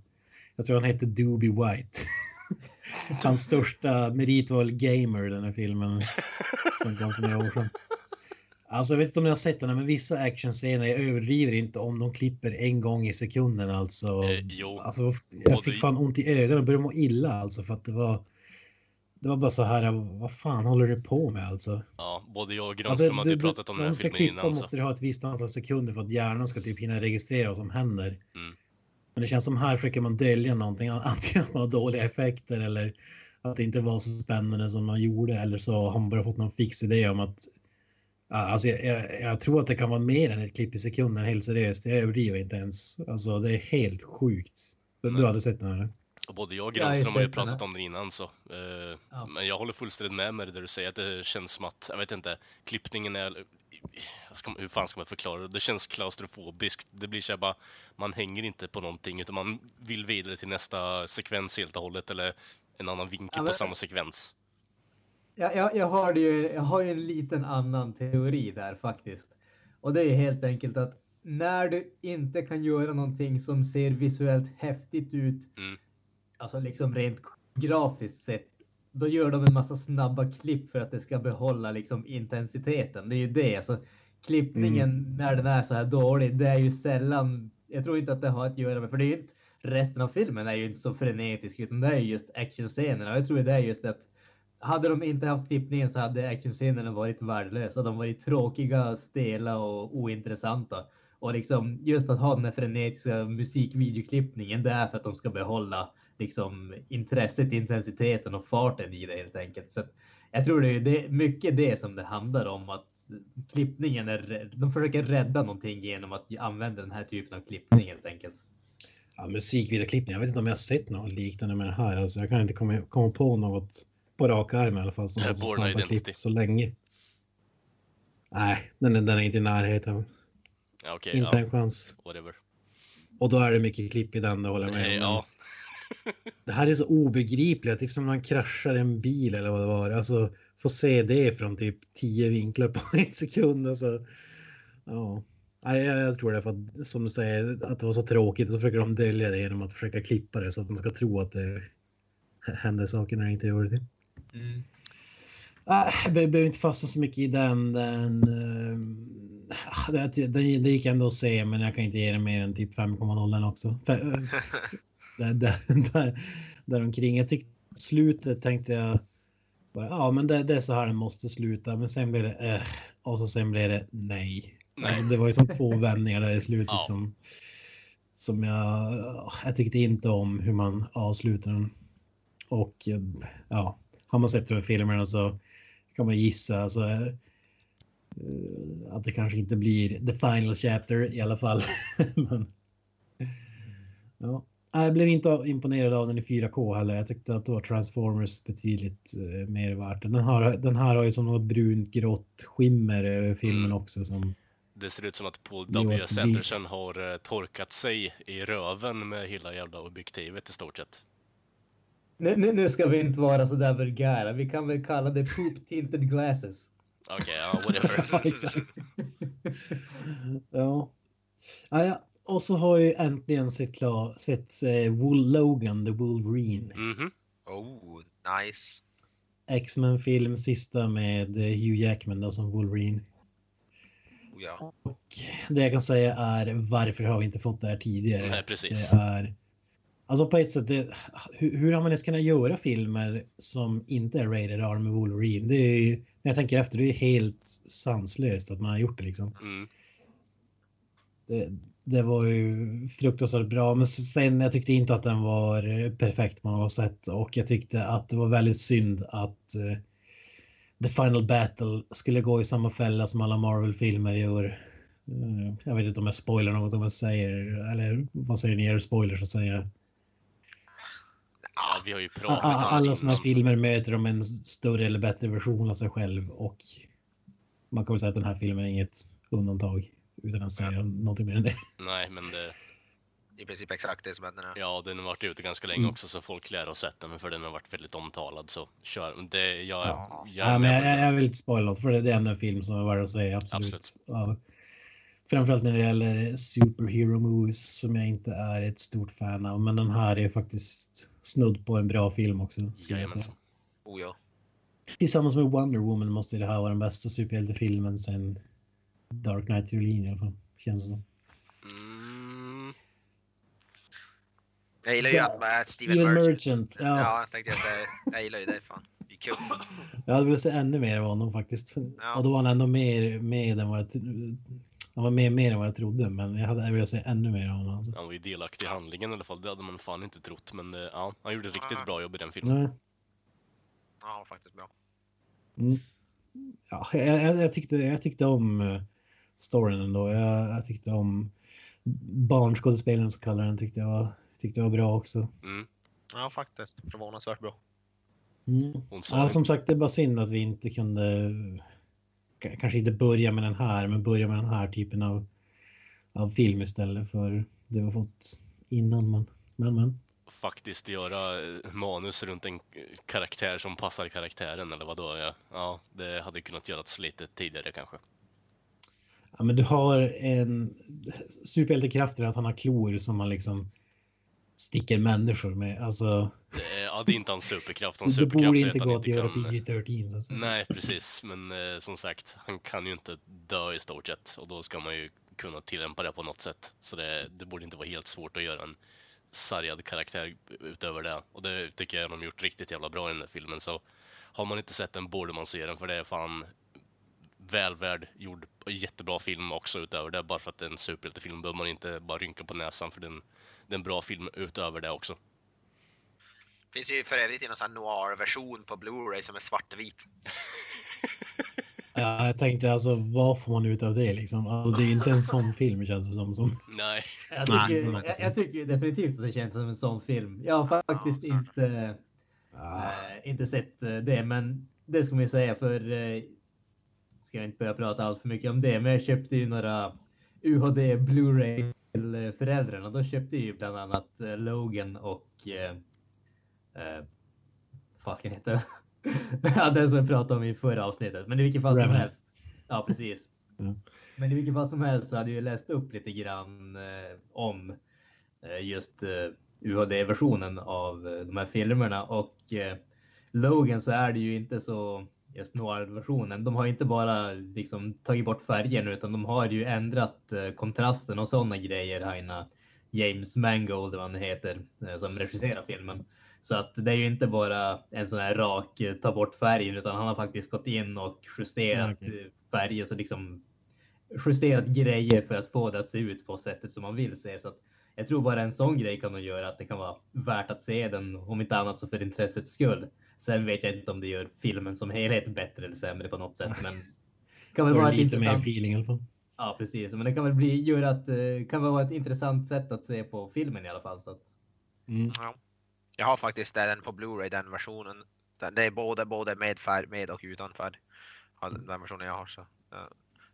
Jag tror han heter Doobie White. Hans största merit var Gamer, den här filmen. Som kom för några år sedan. Alltså jag vet inte om ni har sett den, men vissa actionscener, jag överdriver inte om de klipper en gång i sekunden alltså. eh, jo. Alltså jag fick fan ont i ögonen och började må illa alltså för att det var det var bara så här, vad fan håller du på med alltså? Ja, både jag och Alltså, Granström hade ju du- pratat om den de här filmen klippa innan. Så. måste du ha ett visst antal sekunder för att hjärnan ska typ hinna registrera vad som händer. Mm. Men det känns som här försöker man dölja någonting, antingen att man har dåliga effekter eller att det inte var så spännande som man gjorde eller så har man bara fått någon fix idé om att Ja, Alltså jag, jag, jag tror att det kan vara mer än ett klipp i sekunden, helt seriöst. Jag överdriver inte ens. Alltså det är helt sjukt. Du Nej. hade sett den här? Och både jag och Jag har ju Granström har ju pratat om den innan så. Eh, Ja. Men jag håller fullständigt med med det där du säger att det känns som att, jag vet inte, klippningen är... Ska man, hur fan ska man förklara det? Det känns klaustrofobiskt. Det blir så här bara, man hänger inte på någonting utan man vill vidare till nästa sekvens helt och hållet eller en annan vinkel Ja, på men- samma sekvens. Jag, jag, jag, har ju, jag har ju en liten annan teori där faktiskt. Och det är helt enkelt att när du inte kan göra någonting som ser visuellt häftigt ut, Mm. alltså liksom rent grafiskt sett, då gör de en massa snabba klipp för att det ska behålla liksom intensiteten. Det är ju det. Alltså, klippningen när den är så här dålig, det är ju sällan, jag tror inte att det har att göra med, för det är ju inte, resten av filmen är ju inte så frenetisk, utan det är ju just actionscenerna. Jag tror det är just att hade de inte haft klippningen så hade actionscenerna varit värdelösa. De varit tråkiga, stela och ointressanta. Och liksom just att ha den här frenetiska musikvideoklippningen, det är för att de ska behålla liksom intresset, intensiteten och farten i det helt enkelt. Så att jag tror det är det, mycket det som det handlar om att klippningen är, de försöker rädda någonting genom att använda den här typen av klippning helt enkelt. Ja, musikvideoklippning. Jag vet inte om jag har sett något liknande med det här. Alltså, jag kan inte komma, komma på något på rak arm i alla fall som har så snabba klipp så länge. Nej, den är, den är inte i närheten. Ja, okej, Inte ja, en chans. whatever. Och då är det mycket klipp i den, det håller jag med om. Ja, Det här är så obegripligt, typ som när man kraschar en bil eller vad det var. Alltså, få se det från typ tio vinklar på en sekund. Alltså, ja. Jag, jag tror det är för att, som du säger, att det var så tråkigt och så försöker de dölja det genom att försöka klippa det så att de ska tro att det händer saker när det inte gör det. Äh, jag behöver inte fastna så mycket i den. den uh, det, det, det gick ändå att se, men jag kan inte ge den mer än typ 5,0 den också. Där, där, där, där omkring. Jag tyckte slutet tänkte jag. Bara, ja, men det, det, är så här det måste sluta. Men sen blev det uh, och så sen blev det nej. nej. Alltså, det var ju som två vändningar där i slutet ja. som som jag. Jag tyckte inte om hur man avslutar den. Och ja, har man sett de filmerna så kan man gissa alltså, uh, att det kanske inte blir the final chapter i alla fall. Men, ja. Jag blev inte imponerad av den i 4K heller. Jag tyckte att det var Transformers betydligt uh, mer värt. Den, har, den här har ju som något brunt grått skimmer över filmen mm. också. Som, det ser ut som att Paul W. Sanderson har uh, torkat sig i röven med hela jävla objektivet i stort sett. Nu, nu, nu ska vi inte vara så där vulgära. Vi kan väl kalla det poop tinted glasses. Okej, okay, ja, whatever. ja. ja. ja. Och så har jag äntligen sett, klar, sett uh, Wool Logan, The Wolverine. Mm -hmm. Oh, nice. X-Men-film, sista med uh, Hugh Jackman då, som Wolverine. Oh, ja. Och det jag kan säga är varför har vi inte fått det här tidigare? Nej, precis. Det är Alltså på ett sätt, det, hur, hur har man ens kunnat göra filmer som inte är rated R med Wolverine? Det är ju, när jag tänker efter, det är helt sanslöst att man har gjort det liksom. Mm. Det, det, var ju fruktansvärt bra, men sen jag tyckte inte att den var perfekt man har sett och jag tyckte att det var väldigt synd att uh, The Final Battle skulle gå i samma fälla som alla Marvel-filmer gör. Uh, jag vet inte om jag spoilar något om jag säger, eller vad säger ni, är det spoilers att säga? Ja, vi har ju pratat om Alla sådana filmer möter de en större eller bättre version av sig själv och man kan väl säga att den här filmen är inget undantag utan att säga ja. någonting mer än det. Nej, men det... I princip exakt det som händer nu. Ja, den har varit ute ganska länge mm. också så folk lär ha sett den, för den har varit väldigt omtalad så kör. Det, jag, ja. jag, ja, men jag, jag, vill inte spoila något för det är ändå en film som är värd att säga, absolut. absolut. Ja. Framförallt när det gäller superhero movies som jag inte är ett stort fan av. Men den här är faktiskt snudd på en bra film också. Jajamensan. Oh ja. Tillsammans med Wonder Woman måste det här vara den bästa superhjältefilmen sen Dark Knight-trilogin i alla fall. Känns det som. Mm. Jag gillar ju att ja, Steven, Steven Merchant. Merchant. Ja. ja, jag tänkte att jag, jag gillar ju det. Fan. Det är kul. Jag hade velat se ännu mer av honom faktiskt. Ja. Och då var han ändå mer med än vad jag han var med mer än vad jag trodde, men jag hade velat se ännu mer av honom. Alltså. Han var ju delaktig i handlingen i alla fall, det hade man fan inte trott. Men eh, ja, han gjorde ett riktigt bra jobb i den filmen. Nej. Ja, faktiskt bra. Mm. Ja, jag, jag, jag, tyckte, jag tyckte om uh, storyn ändå. Jag, jag tyckte om barnskådespelaren så kallar den tyckte jag var, tyckte jag var bra också. Mm. Ja, faktiskt. Förvånansvärt bra. Mm. Ja, som sagt, det är bara synd att vi inte kunde kanske inte börja med den här, men börja med den här typen av, av film istället för det vi har fått innan. Men, men, men. Faktiskt göra eh, manus runt en karaktär som passar karaktären eller vad då? Ja, ja det hade kunnat göras lite tidigare kanske. Ja, men du har en superhjältekraft att han har klor som man liksom sticker människor med. Alltså, ja, det är inte hans superkraft. Hans superkraft borde inte gå att göra PG-13. Alltså. Nej, precis. Men eh, som sagt, han kan ju inte dö i stort sett. Och då ska man ju kunna tillämpa det på något sätt. Så det, det borde inte vara helt svårt att göra en sargad karaktär utöver det. Och det tycker jag de gjort riktigt jävla bra i den här filmen. Så har man inte sett den borde man se den, för det är fan välvärd gjord jättebra film också utöver det. Bara för att det är en superhjältefilm behöver man inte bara rynka på näsan för den det är en bra film utöver det också. Finns ju för övrigt någon sån noir-version på Blu-ray som är svartvit. ja, jag tänkte alltså vad får man ut av det liksom? Alltså, det är inte en sån film känns det som. som... Nej. Jag tycker, jag, jag tycker definitivt att det känns som en sån film. Jag har faktiskt ja, inte, ah. äh, inte sett eh, det, men det ska man ju säga för äh, ska jag inte börja prata allt för mycket om det, men jag köpte ju några UHD Blu-ray till eh, föräldrarna. Då köpte ju bland annat eh, Logan och eh, eh, fasken heter det? ja, den som vi pratade om i förra avsnittet. Men i vilket fall som helst. Ja, precis. Mm. Men i vilket fall som helst så hade jag läst upp lite grann eh, om eh, just eh, UHD-versionen av de här filmerna och Logan så är det ju inte så just noir-versionen. De har inte bara liksom tagit bort färgen utan de har ju ändrat eh, kontrasten och sådana grejer. Haina James Mangold, vad han heter, eh, som regisserar filmen. Så att det är ju inte bara en sån här rak eh, ta bort färgen utan han har faktiskt gått in och justerat Ja, eh, färger så liksom justerat grejer för att få det att se ut på sättet som man vill se. Så att jag tror bara en sån grej kan nog göra att det kan vara värt att se den, om inte annat så för intressets skull. Sen vet jag inte om det gör filmen som helhet bättre eller sämre på något sätt, men kan väl vara lite mer intressant. feeling i alla fall. Ja, precis, men det kan väl bli göra att eh, kan vara ett intressant sätt att se på filmen i alla fall. Så att, Mm. Ja. Jag har faktiskt den på Blu-ray, den versionen. Det är både, både med färg, med och utan färg. Den versionen jag har så. Jag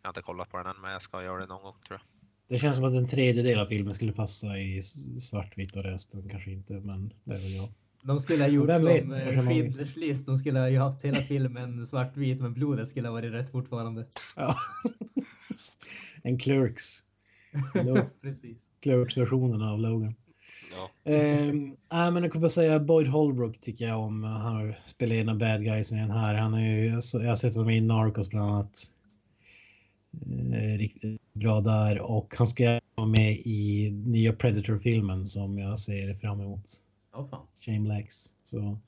har inte kollat på den än, men jag ska göra det någon gång tror jag. Det känns som att en tredjedel av filmen skulle passa i svartvitt och resten kanske inte, men det är väl jag. De skulle ha gjort Vem som eh. Schindler's list. De skulle ha ju haft hela filmen svartvit, men blodet skulle ha varit rätt fortfarande. Ja. en Clerks. Precis. Clerks-versionen av Logan. Ja. Nej, men jag kommer bara säga Boyd Holbrook tycker jag om. Han har spelat en av bad guys i den här. Han är ju, alltså, jag har sett honom i Narcos bland annat. Eh, riktigt bra där och han ska vara med i nya Predator-filmen som jag ser fram emot. Ja, fan. Shameless. Så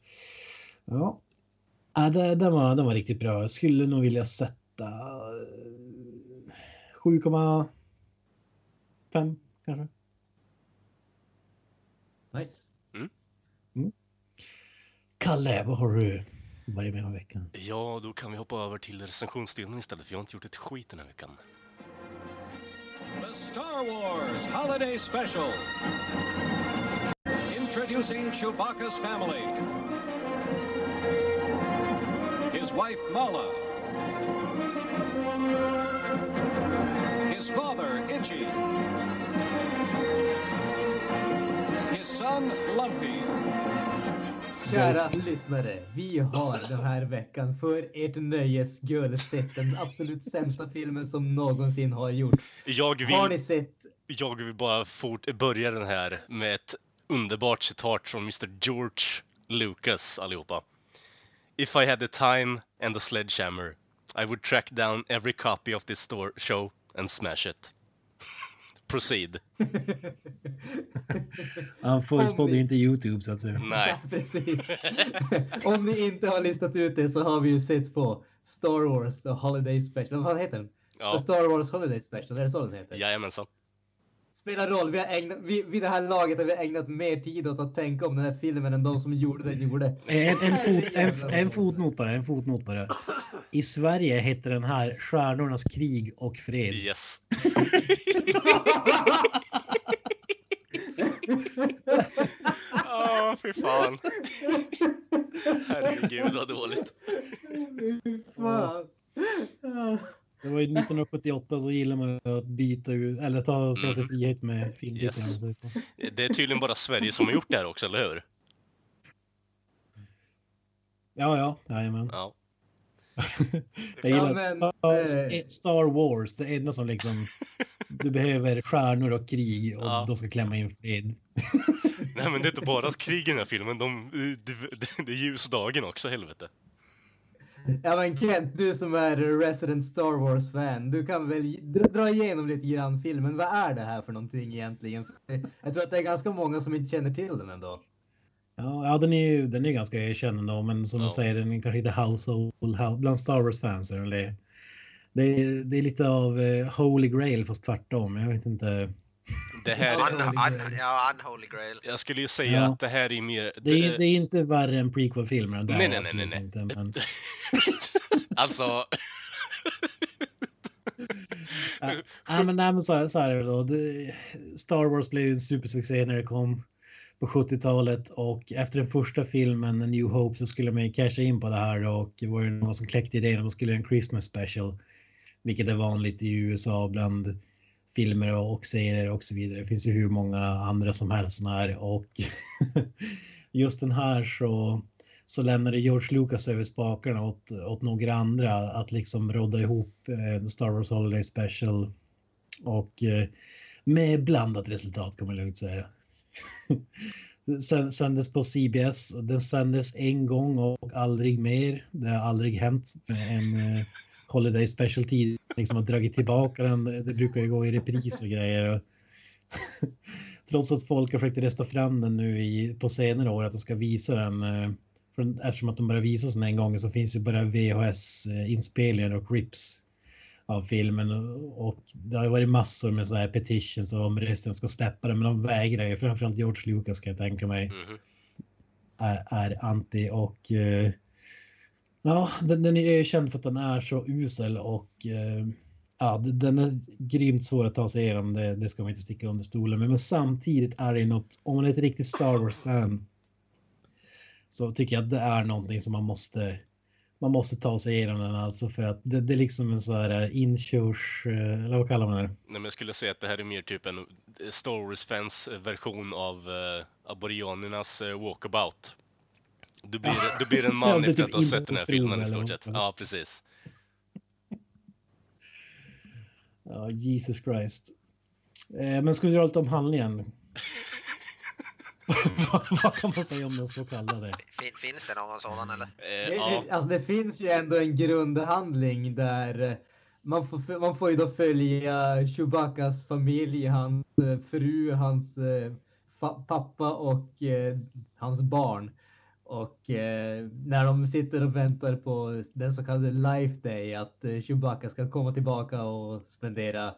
ja. ja det, den, var, den var riktigt bra. Jag skulle nog vilja sätta eh, 7,5 kanske. Nice. Kalle, vad har du varit med om veckan? ja, då kan vi hoppa över till recensionsdelen istället, för jag har inte gjort ett skit den här veckan. The Star Wars Holiday Special. Introducing Chewbacca's family. His wife Mala. His father Itchy. His son Lumpy. Kära lyssnare, vi har den här veckan för ert nöjes skull sett den absolut sämsta filmen som någonsin har gjorts. Jag Har ni sett? jag vill bara fort börja den här med ett underbart citat från Mr George Lucas allihopa. If I had the time and the sledgehammer I would track down every copy of this store show and smash it. Proceed. Han förutspådde vi- inte Youtube så att säga. Nej. Ja, precis. Om ni inte har listat ut det så har vi ju sett på Star Wars The Holiday Special. Vad heter den? Ja. The Star Wars Holiday Special, är det så den heter? Jajamensan. Spelar roll, vi har ägnat, vi, vid det här laget har vi ägnat mer tid åt att tänka om den här filmen än de som gjorde den gjorde. En, en, fot, en, en fotnot bara, en fotnot bara. I Sverige heter den här Stjärnornas krig och fred. Yes. Åh, fy fan. Herregud vad dåligt. Fan. Det var ju 1978 så gillar man att byta ut, eller ta sig Mhm. frihet med filmtitlarna. Yes. Det är tydligen bara Sverige som har gjort det här också, eller hur? Ja, ja, jajamän. Ja. Jag gillar men, att Star, Star Wars, det enda som liksom... Du behöver stjärnor och krig och Ja. de ska klämma in fred. Nej men det är inte bara krig i den här filmen, de, det, det, det är ljusdagen också, helvete. Ja men Kent, du som är resident Star Wars-fan, du kan väl dra, igenom lite grann filmen. Vad är det här för någonting egentligen? Jag tror att det är ganska många som inte känner till den ändå. Ja, ja den är ju den är ganska känd ändå, men som Ja. du säger, den är kanske inte household house, bland Star Wars-fans. är det, är, det är lite av eh, Holy Grail fast tvärtom. Jag vet inte. Det här, Ja, Un, un, ja, Unholy Grail. jag skulle ju säga Ja. att det här är mer... Det är, det är inte värre än prequel-filmerna. där Nej, är nej, nej, nej, nej. Inte, men, alltså, Ja, men, nej, men så, så här är det då. Det, Star Wars blev en supersuccé när det kom på 70-talet och efter den första filmen, A New Hope, så skulle man ju casha in på det här och det var ju någon som kläckte idén att man skulle göra en Christmas special, vilket är vanligt i USA bland filmer och serier och så vidare. Det finns ju hur många andra som helst när och just den här så så lämnade George Lucas över spakarna åt, åt några andra att liksom rodda ihop eh, Star Wars Holiday Special. Och eh, med blandat resultat kan man lugnt säga. Sen, sändes på CBS. Den sändes en gång och aldrig mer. Det har aldrig hänt med en eh, Holiday Special tid. Liksom har dragit tillbaka den. Det brukar ju gå i repris och grejer. Och Trots att folk har försökt rösta fram den nu i, på senare år att de ska visa den. Uh, för eftersom att de bara visas den en gång så finns ju bara VHS-inspelningar och rips av filmen och det har varit massor med så här petitions om resten ska släppa det men de vägrar ju framförallt George Lucas kan jag tänka mig Mhm. är, är anti och eh, ja den, den är ju känd för att den är så usel och eh, ja den är grymt svår att ta sig igenom det, det ska man inte sticka under stolen med men samtidigt är det något om man är ett riktigt Star Wars fan så tycker jag att det är någonting som man måste man måste ta sig igenom den alltså för att det, det är liksom en sån här eh, inkörs, eh, eller vad kallar man det? Nej, men jag skulle säga att det här är mer typ en Star Wars-fans version av eh, uh, aboriginernas uh, walkabout. Du blir, du blir en man efter typ att ha sett den här filmen i eller stort något sett. Ja, precis. Ja, Jesus Christ. Eh, men ska vi dra lite om handlingen? vad, kan man säga om den så kallade? Fin, finns det någon sådan eller? Eh, Det, ja, det, alltså det finns ju ändå en grundhandling där eh, man får, man får ju då följa Chewbaccas familj, hans eh, fru, hans eh, pappa och eh, hans barn. Och eh, när de sitter och väntar på den så kallade Life Day, att eh, Chewbacca ska komma tillbaka och spendera,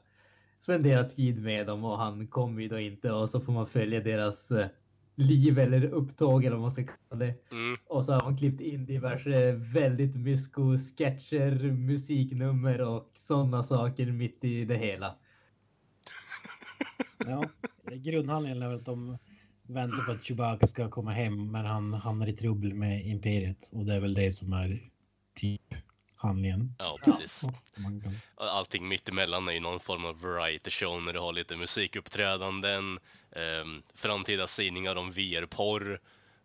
spendera tid med dem och han kommer ju då inte och så får man följa deras eh, liv eller upptåg eller vad man ska kalla det. mm, Och så har man klippt in diverse väldigt mysko sketcher, musiknummer och sådana saker mitt i det hela. Ja, grundhandlingen är väl att de väntar på att Chewbacca ska komma hem men han hamnar i trubbel med Imperiet och det är väl det som är typ handlingen. ja, precis. Allting mittemellan är ju någon form av variety show när du har lite musikuppträdanden, eh, framtida sägningar om VR-porr,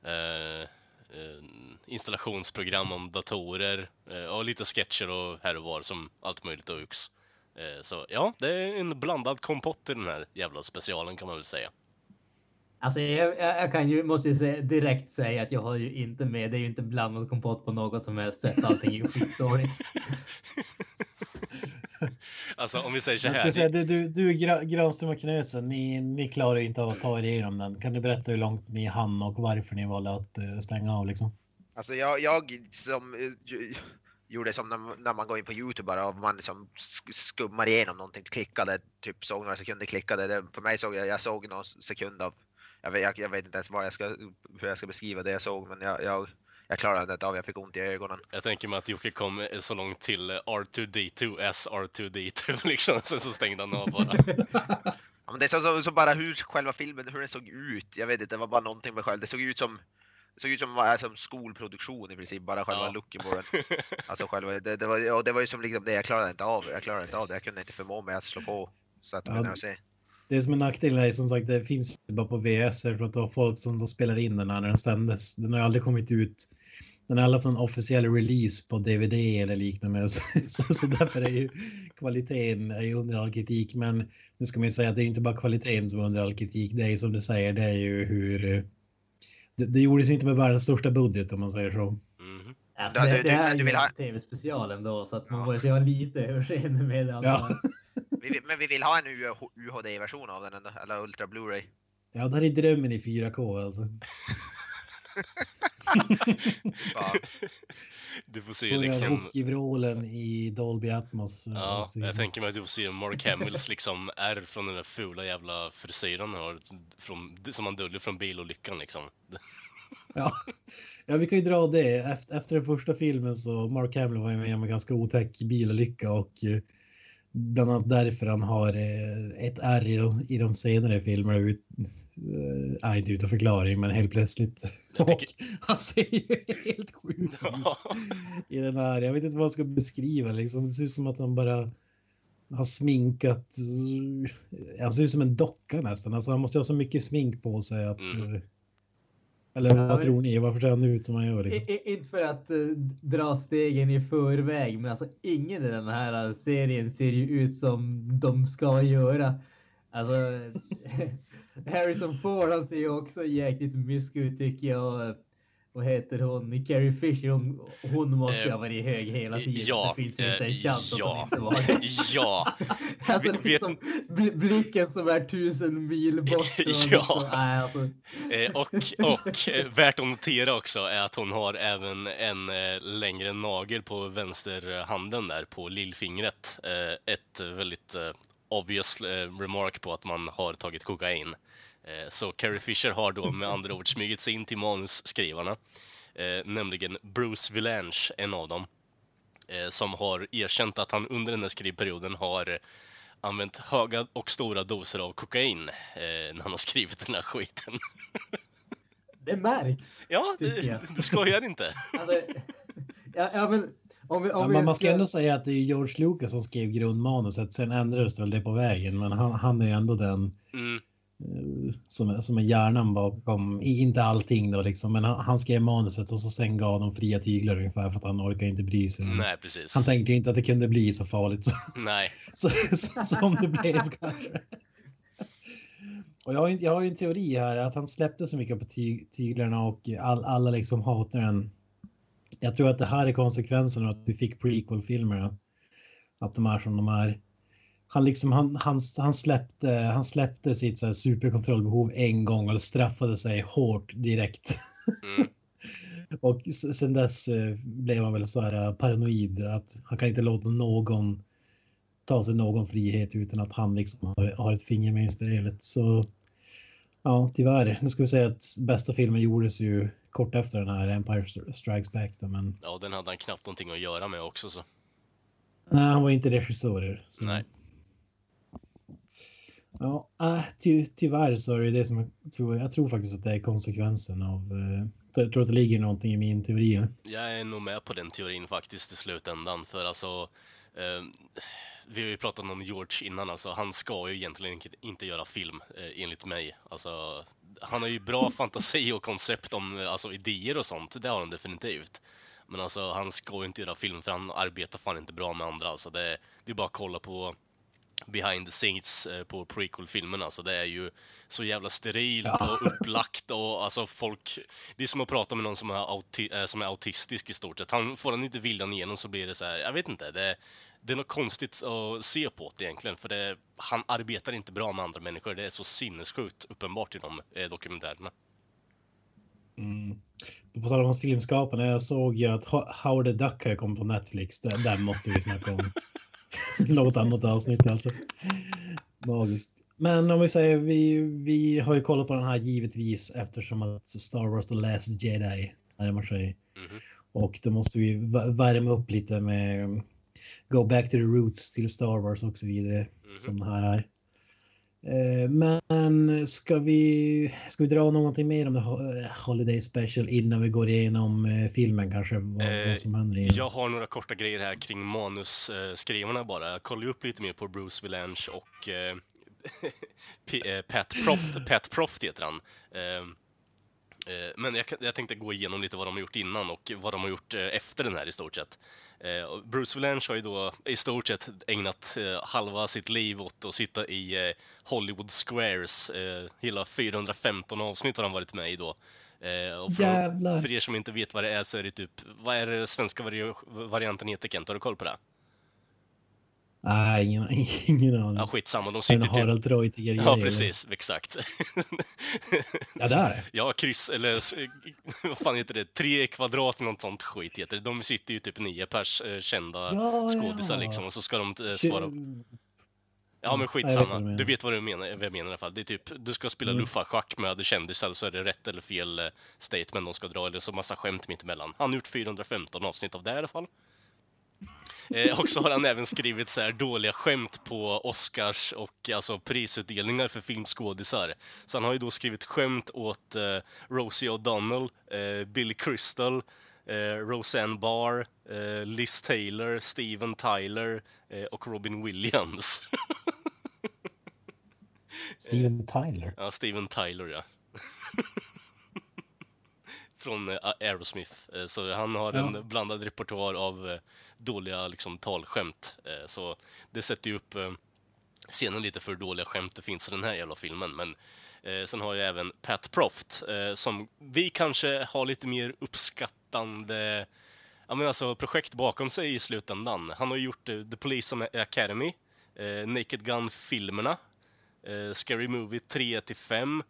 eh, eh, installationsprogram om datorer eh, och lite sketcher och här och var som allt möjligt och ux. Eh, så ja, det är en blandad kompott i den här jävla specialen kan man väl säga. Alltså jag, jag, jag kan ju, måste ju säga, direkt säga att jag har ju inte med, det är ju inte blandad kompott på något som helst sätt. Allting är ju skitdåligt. Alltså om vi säger så Jag här. ska säga, du, du, du Gra- Granström och Knösen, ni, ni klarar ju inte av att ta er igenom den. Kan du berätta hur långt ni hann och varför ni valde att eh, stänga av liksom? Alltså jag, jag som eh, gjorde som när, när man går in på Youtube bara och man liksom sk- skummar igenom någonting, klickade, typ såg några sekunder, klickade. Det, för mig såg jag, jag såg någon sekund av, jag vet, jag, jag vet inte ens vad jag ska, hur jag ska beskriva det jag såg men jag, jag, jag klarade inte av, jag fick ont i ögonen. Jag tänker mig att Jocke kom eh, så långt till eh, R2D2 as R2D2 liksom, sen så stängde han av bara. Ja, men det är så, så, så bara hur själva filmen, hur den såg ut. Jag vet inte, det var bara någonting med själv. Det såg ut som det såg ut som, äh, som skolproduktion i princip, bara själva Ja. looken på den. Alltså själva, det, det, var, ja, det var ju som liksom det, jag klarade inte av Jag klarade inte av det, jag kunde inte förmå mig att slå på. Så att Ja, men det-. Det som är nackdelen är som sagt det finns bara på VS för att det var folk som då spelar in den här när den sändes. Den har ju aldrig kommit ut. Den har aldrig haft någon officiell release på DVD eller liknande. Så, så, så därför är ju kvaliteten är ju under all kritik. Men nu ska man ju säga att det är inte bara kvaliteten som är under all kritik. Det är ju som du säger, det är ju hur... eh, Det, det gjordes inte med världens största budget om man säger så. Alltså, det, det här är ju en tv-special ändå så att man Ja. måste ju lite överseende med det. Ja. Vi, men vi vill ha en UHD-version av den ändå, eller Ultra Blu-ray. Ja, det här är drömmen i 4K alltså. Ja, Du får se Liksom... Hockeyvrålen i Dolby Atmos. eh, Ja, jag tänker mig att du får se Mark Hamills liksom ärr från den där fula jävla frisyren han har, från, som han döljer från bilolyckan liksom. Ja. ja, vi kan ju dra det. Efter, efter den första filmen så Mark Hamill var ju med om en ganska otäck bilolycka och eh, bland annat därför han har eh, ett R i de, i de senare filmerna. Ut, eh, är inte utan förklaring, men helt plötsligt. Tycker- Och han ser ju helt sjuk Ja. i den här. Jag vet inte vad jag ska beskriva liksom. Det ser ut som att han bara har sminkat. Han ser ut som en docka nästan. Alltså han måste ha så mycket smink på sig att. Mm. Eh, Eller Ja, vad men- tror ni? Varför ser han ut som han gör? Liksom? Inte för att uh, dra stegen i förväg, men alltså ingen i den här uh, serien ser ju ut som de ska göra. Alltså, Harrison Ford, han ser ju också jäkligt mysk ut tycker jag. Vad heter hon? Carrie Fisher, hon, hon måste ju ha Eh, varit hög hela tiden. ja, det finns ju inte en eh, chans ja. att hon inte var det. ja, Alltså Vet- liksom, bl- blicken som är tusen mil bort. och Ja. liksom, nej, alltså, Eh, och, och värt att notera också är att hon har även en längre nagel på vänsterhanden där på lillfingret. Ett väldigt obvious remark på att man har tagit kokain. Eh, så Carrie Fisher har då med andra ord smugit sig in till manusskrivarna, eh, nämligen Bruce Vilanch, en av dem, eh, som har erkänt att han under den här skrivperioden har använt höga och stora doser av kokain eh, när han har skrivit den här skiten. det märks. Ja, det, du skojar inte. Alltså, ja, ja, men om vi, om Ja, vi men man ska ändå säga att det är George Lucas som skrev grundmanuset. Sen ändrades väl det på vägen, men han, han är ändå den Mm, som, är- som är hjärnan bakom, inte allting då liksom, men han, han skrev manuset och så sen gav de fria tyglar ungefär för att han orkar inte bry sig. nej, precis. Han tänkte inte att det kunde bli så farligt så, Nej. så, så, som det blev kanske. Och jag har, ju- jag har en teori här att han släppte så mycket på ty, tyglarna och all, alla liksom hatar den. Jag tror att det här är konsekvensen av att vi fick prequel-filmerna. Att de är som de är. Han, liksom, han, han, han, släppte, han släppte sitt så här, superkontrollbehov en gång och straffade sig hårt direkt. Mm, Och sen dess eh, blev han väl så här eh, paranoid att han kan inte låta någon ta sig någon frihet utan att han liksom har, har ett finger med i spelet. Så ja, tyvärr. Nu ska vi säga att bästa filmen gjordes ju kort efter den här Empire Stri- Strikes Back då, men ja, den hade han knappt någonting att göra med också så. nej, han var inte regissör. Så. Nej. Ja, äh, ty, tyvärr så är det det som jag tror. Jag tror faktiskt att det är konsekvensen av. Eh, jag tror att det ligger någonting i min teori. Jag är nog med på den teorin faktiskt i slutändan, för alltså... Eh, vi har ju pratat om George innan, alltså. Han ska ju egentligen inte- inte göra film, eh, enligt mig. Alltså, han har ju bra fantasi och koncept om eh, alltså, idéer och sånt, det har han definitivt. Men alltså, han ska ju inte göra film för han arbetar fan inte bra med andra. Alltså, det, det är bara att kolla på behind the scenes eh, på prequel-filmerna. Alltså det är ju så jävla sterilt och upplagt och alltså folk... Det är som att prata med någon som är, auti eh, som är autistisk i stort sett. Han, får han inte viljan igenom så blir det så här, jag vet inte, det, det är något konstigt att se på det egentligen. För det, han arbetar inte bra med andra människor. Det är så sinnessjukt uppenbart i de eh, dokumentärerna. På tal om hans filmskapande, jag såg ju att Ho- Howard the Duck har kommit på Netflix. Där måste vi snacka om. Något annat avsnitt alltså. Magiskt. Men om vi säger, vi, vi har ju kollat på den här givetvis eftersom att Star Wars The Last Jedi närmar sig. Mhm. Och då måste vi vä- värma upp lite med Go back to the roots till Star Wars och så vidare. Som det här är. Eh, Men ska vi, ska vi dra någonting mer om Holiday Special innan vi går igenom eh, filmen kanske? Vad, Eh, vad som händer Jag har några korta grejer här kring manusskrivarna bara. Jag kollade upp lite mer på Bruce Vilanch och eh, eh, Pat Proft, Pat Proft heter han. Eh, eh, men jag, jag tänkte gå igenom lite vad de har gjort innan och vad de har gjort eh, efter den här i stort sett. Eh, Bruce Vilanch har ju då i stort sett ägnat eh, halva sitt liv åt att sitta i eh, Hollywood Squares. Hela 415 avsnitt har han varit med i då. Och för, Jävlar. för er som inte vet vad det är så är det typ, vad är det svenska vari varianten heter Kent? Har du koll på det? Nej, ingen, ingen aning. Ja, skitsamma, de sitter typ... Harald Treutiger Ja, precis, exakt. Ja, där. Ja, kryss, eller vad fan heter det? Tre kvadrat något sånt skit heter det. De sitter ju typ nio pers eh, kända Ja, skådisar ja. liksom och så ska de eh, svara. Ja men vet skitsamma, vad du vet vad du menar, vad jag menar i alla fall. Det är typ, du ska spela luffarschack med kändisar så är det rätt eller fel eh, statement de ska dra eller så massa skämt mitt emellan. Han har gjort 415 avsnitt av det i alla fall. Eh, och så har han även skrivit så här dåliga skämt på Oscars och alltså prisutdelningar för filmskådisar. Så han har ju då skrivit skämt åt eh, Rosie O'Donnell, eh, Billy Crystal, eh, Roseanne Barr, eh, Liz Taylor, Steven Tyler eh, och Robin Williams. Steven Tyler. Ja, Steven Tyler ja. Från eh, Aerosmith. Eh, Så han har en blandad repertoar av eh, dåliga liksom, talskämt. Så det sätter ju upp scenen lite för dåliga skämt det finns i den här jävla filmen. Men Eh, sen har jag även Pat Proft, eh, som vi kanske har lite mer uppskattande ja, men alltså, projekt bakom sig i slutändan. Han har gjort eh, The Police Academy, Naked Gun-filmerna, Scary Movie 3-5 eh,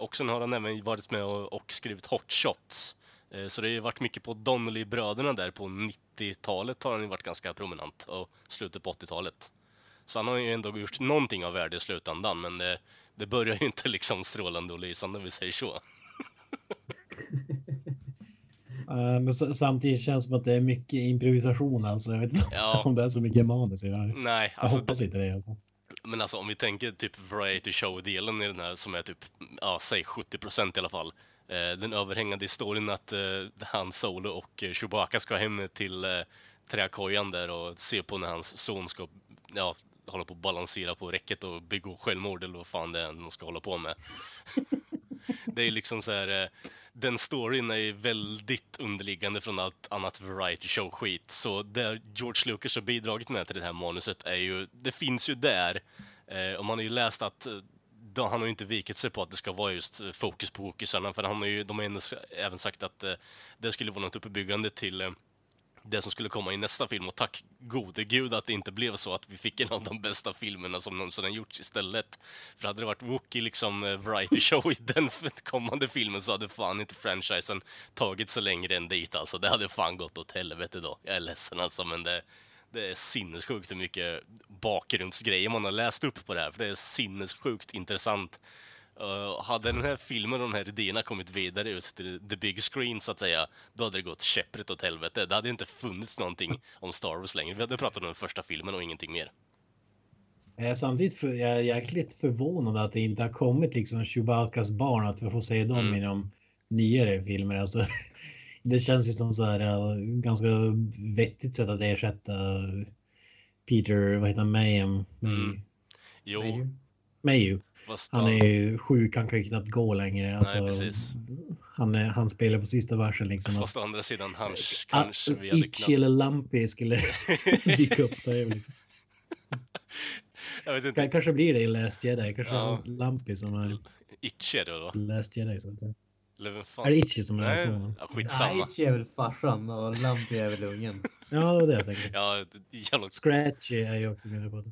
och sen har han även varit med och, skrivit Hot Shots. Eh, så det har ju varit mycket på Donnelly-bröderna där på 90-talet har han ju varit ganska prominent och slutet på 80-talet. Så han har ju ändå gjort någonting av värde i slutändan, men det, det börjar ju inte liksom strålande och lysande om vi säger så. Uh, men samtidigt känns det som att det är mycket improvisation alltså. Jag vet inte Ja. om det är så mycket manus i det här. Nej, Jag alltså, hoppas inte det. Alltså men alltså om vi tänker typ variety show-delen i den här som är typ, ja, säg 70 procent i alla fall. Eh, den överhängande historien att eh, han Solo och Chewbacca ska hem till eh, träkojan där och se på när hans son ska, ja, hålla på att balansera på räcket och begå självmord eller vad fan det är de ska hålla på med. Det är liksom så här, eh, den storyn är ju väldigt underliggande från allt annat variety show-skit. Så det George Lucas har bidragit med till det här manuset är ju, det finns ju där. Eh, och man har ju läst att eh, då, han har ju inte vikit sig på att det ska vara just fokus på wokisarna, för han har ju, de har ju även sagt att det skulle vara något uppbyggande till det som skulle komma i nästa film och tack gode gud att det inte blev så att vi fick en av de bästa filmerna som någonsin har gjorts istället. För hade det varit Wookie liksom eh, variety show i den kommande filmen så hade fan inte franchisen tagit så längre än dit alltså. Det hade fan gått åt helvete då. Jag är ledsen alltså men det, det är sinnessjukt hur mycket bakgrundsgrejer man har läst upp på det här för det är sinnessjukt intressant. Uh, hade den här filmen och de här idéerna kommit vidare ut till the big screen så att säga, då hade det gått käpprätt åt helvete. Det hade inte funnits någonting om Star Wars längre. Vi hade pratat om den första filmen och ingenting mer. Jag är samtidigt för, jag är jäkligt förvånad att det inte har kommit liksom Chewbaccas barn, att vi får se dem Mm. i de nyare filmer. Alltså, det känns ju som så här ja, ganska vettigt sätt att ersätta Peter, vad heter han, Mayhem? Mm. Jo, Mayhew. Fast... Han är ju sjuk, han kan knappt gå längre. Alltså, precis. Han, är, han spelar på sista versen liksom. Fast å att, andra sidan, han Ah, kanske vi hade Itchy knappt... eller Lumpy skulle dyka upp där. Liksom. Jag vet inte. K- Kanske blir det i Last Jedi. Kanske Ja. Lumpy som är Itchy är det då? Last Jedi. Så att säga. Eller vem fan? Är det Itchy som är Nej, sonen? ja, skitsamma. Itchy är väl farsan och Lumpy är väl ungen. Ja, det var det jag tänkte. Ja, jävla... Scratchy är ju också med på det.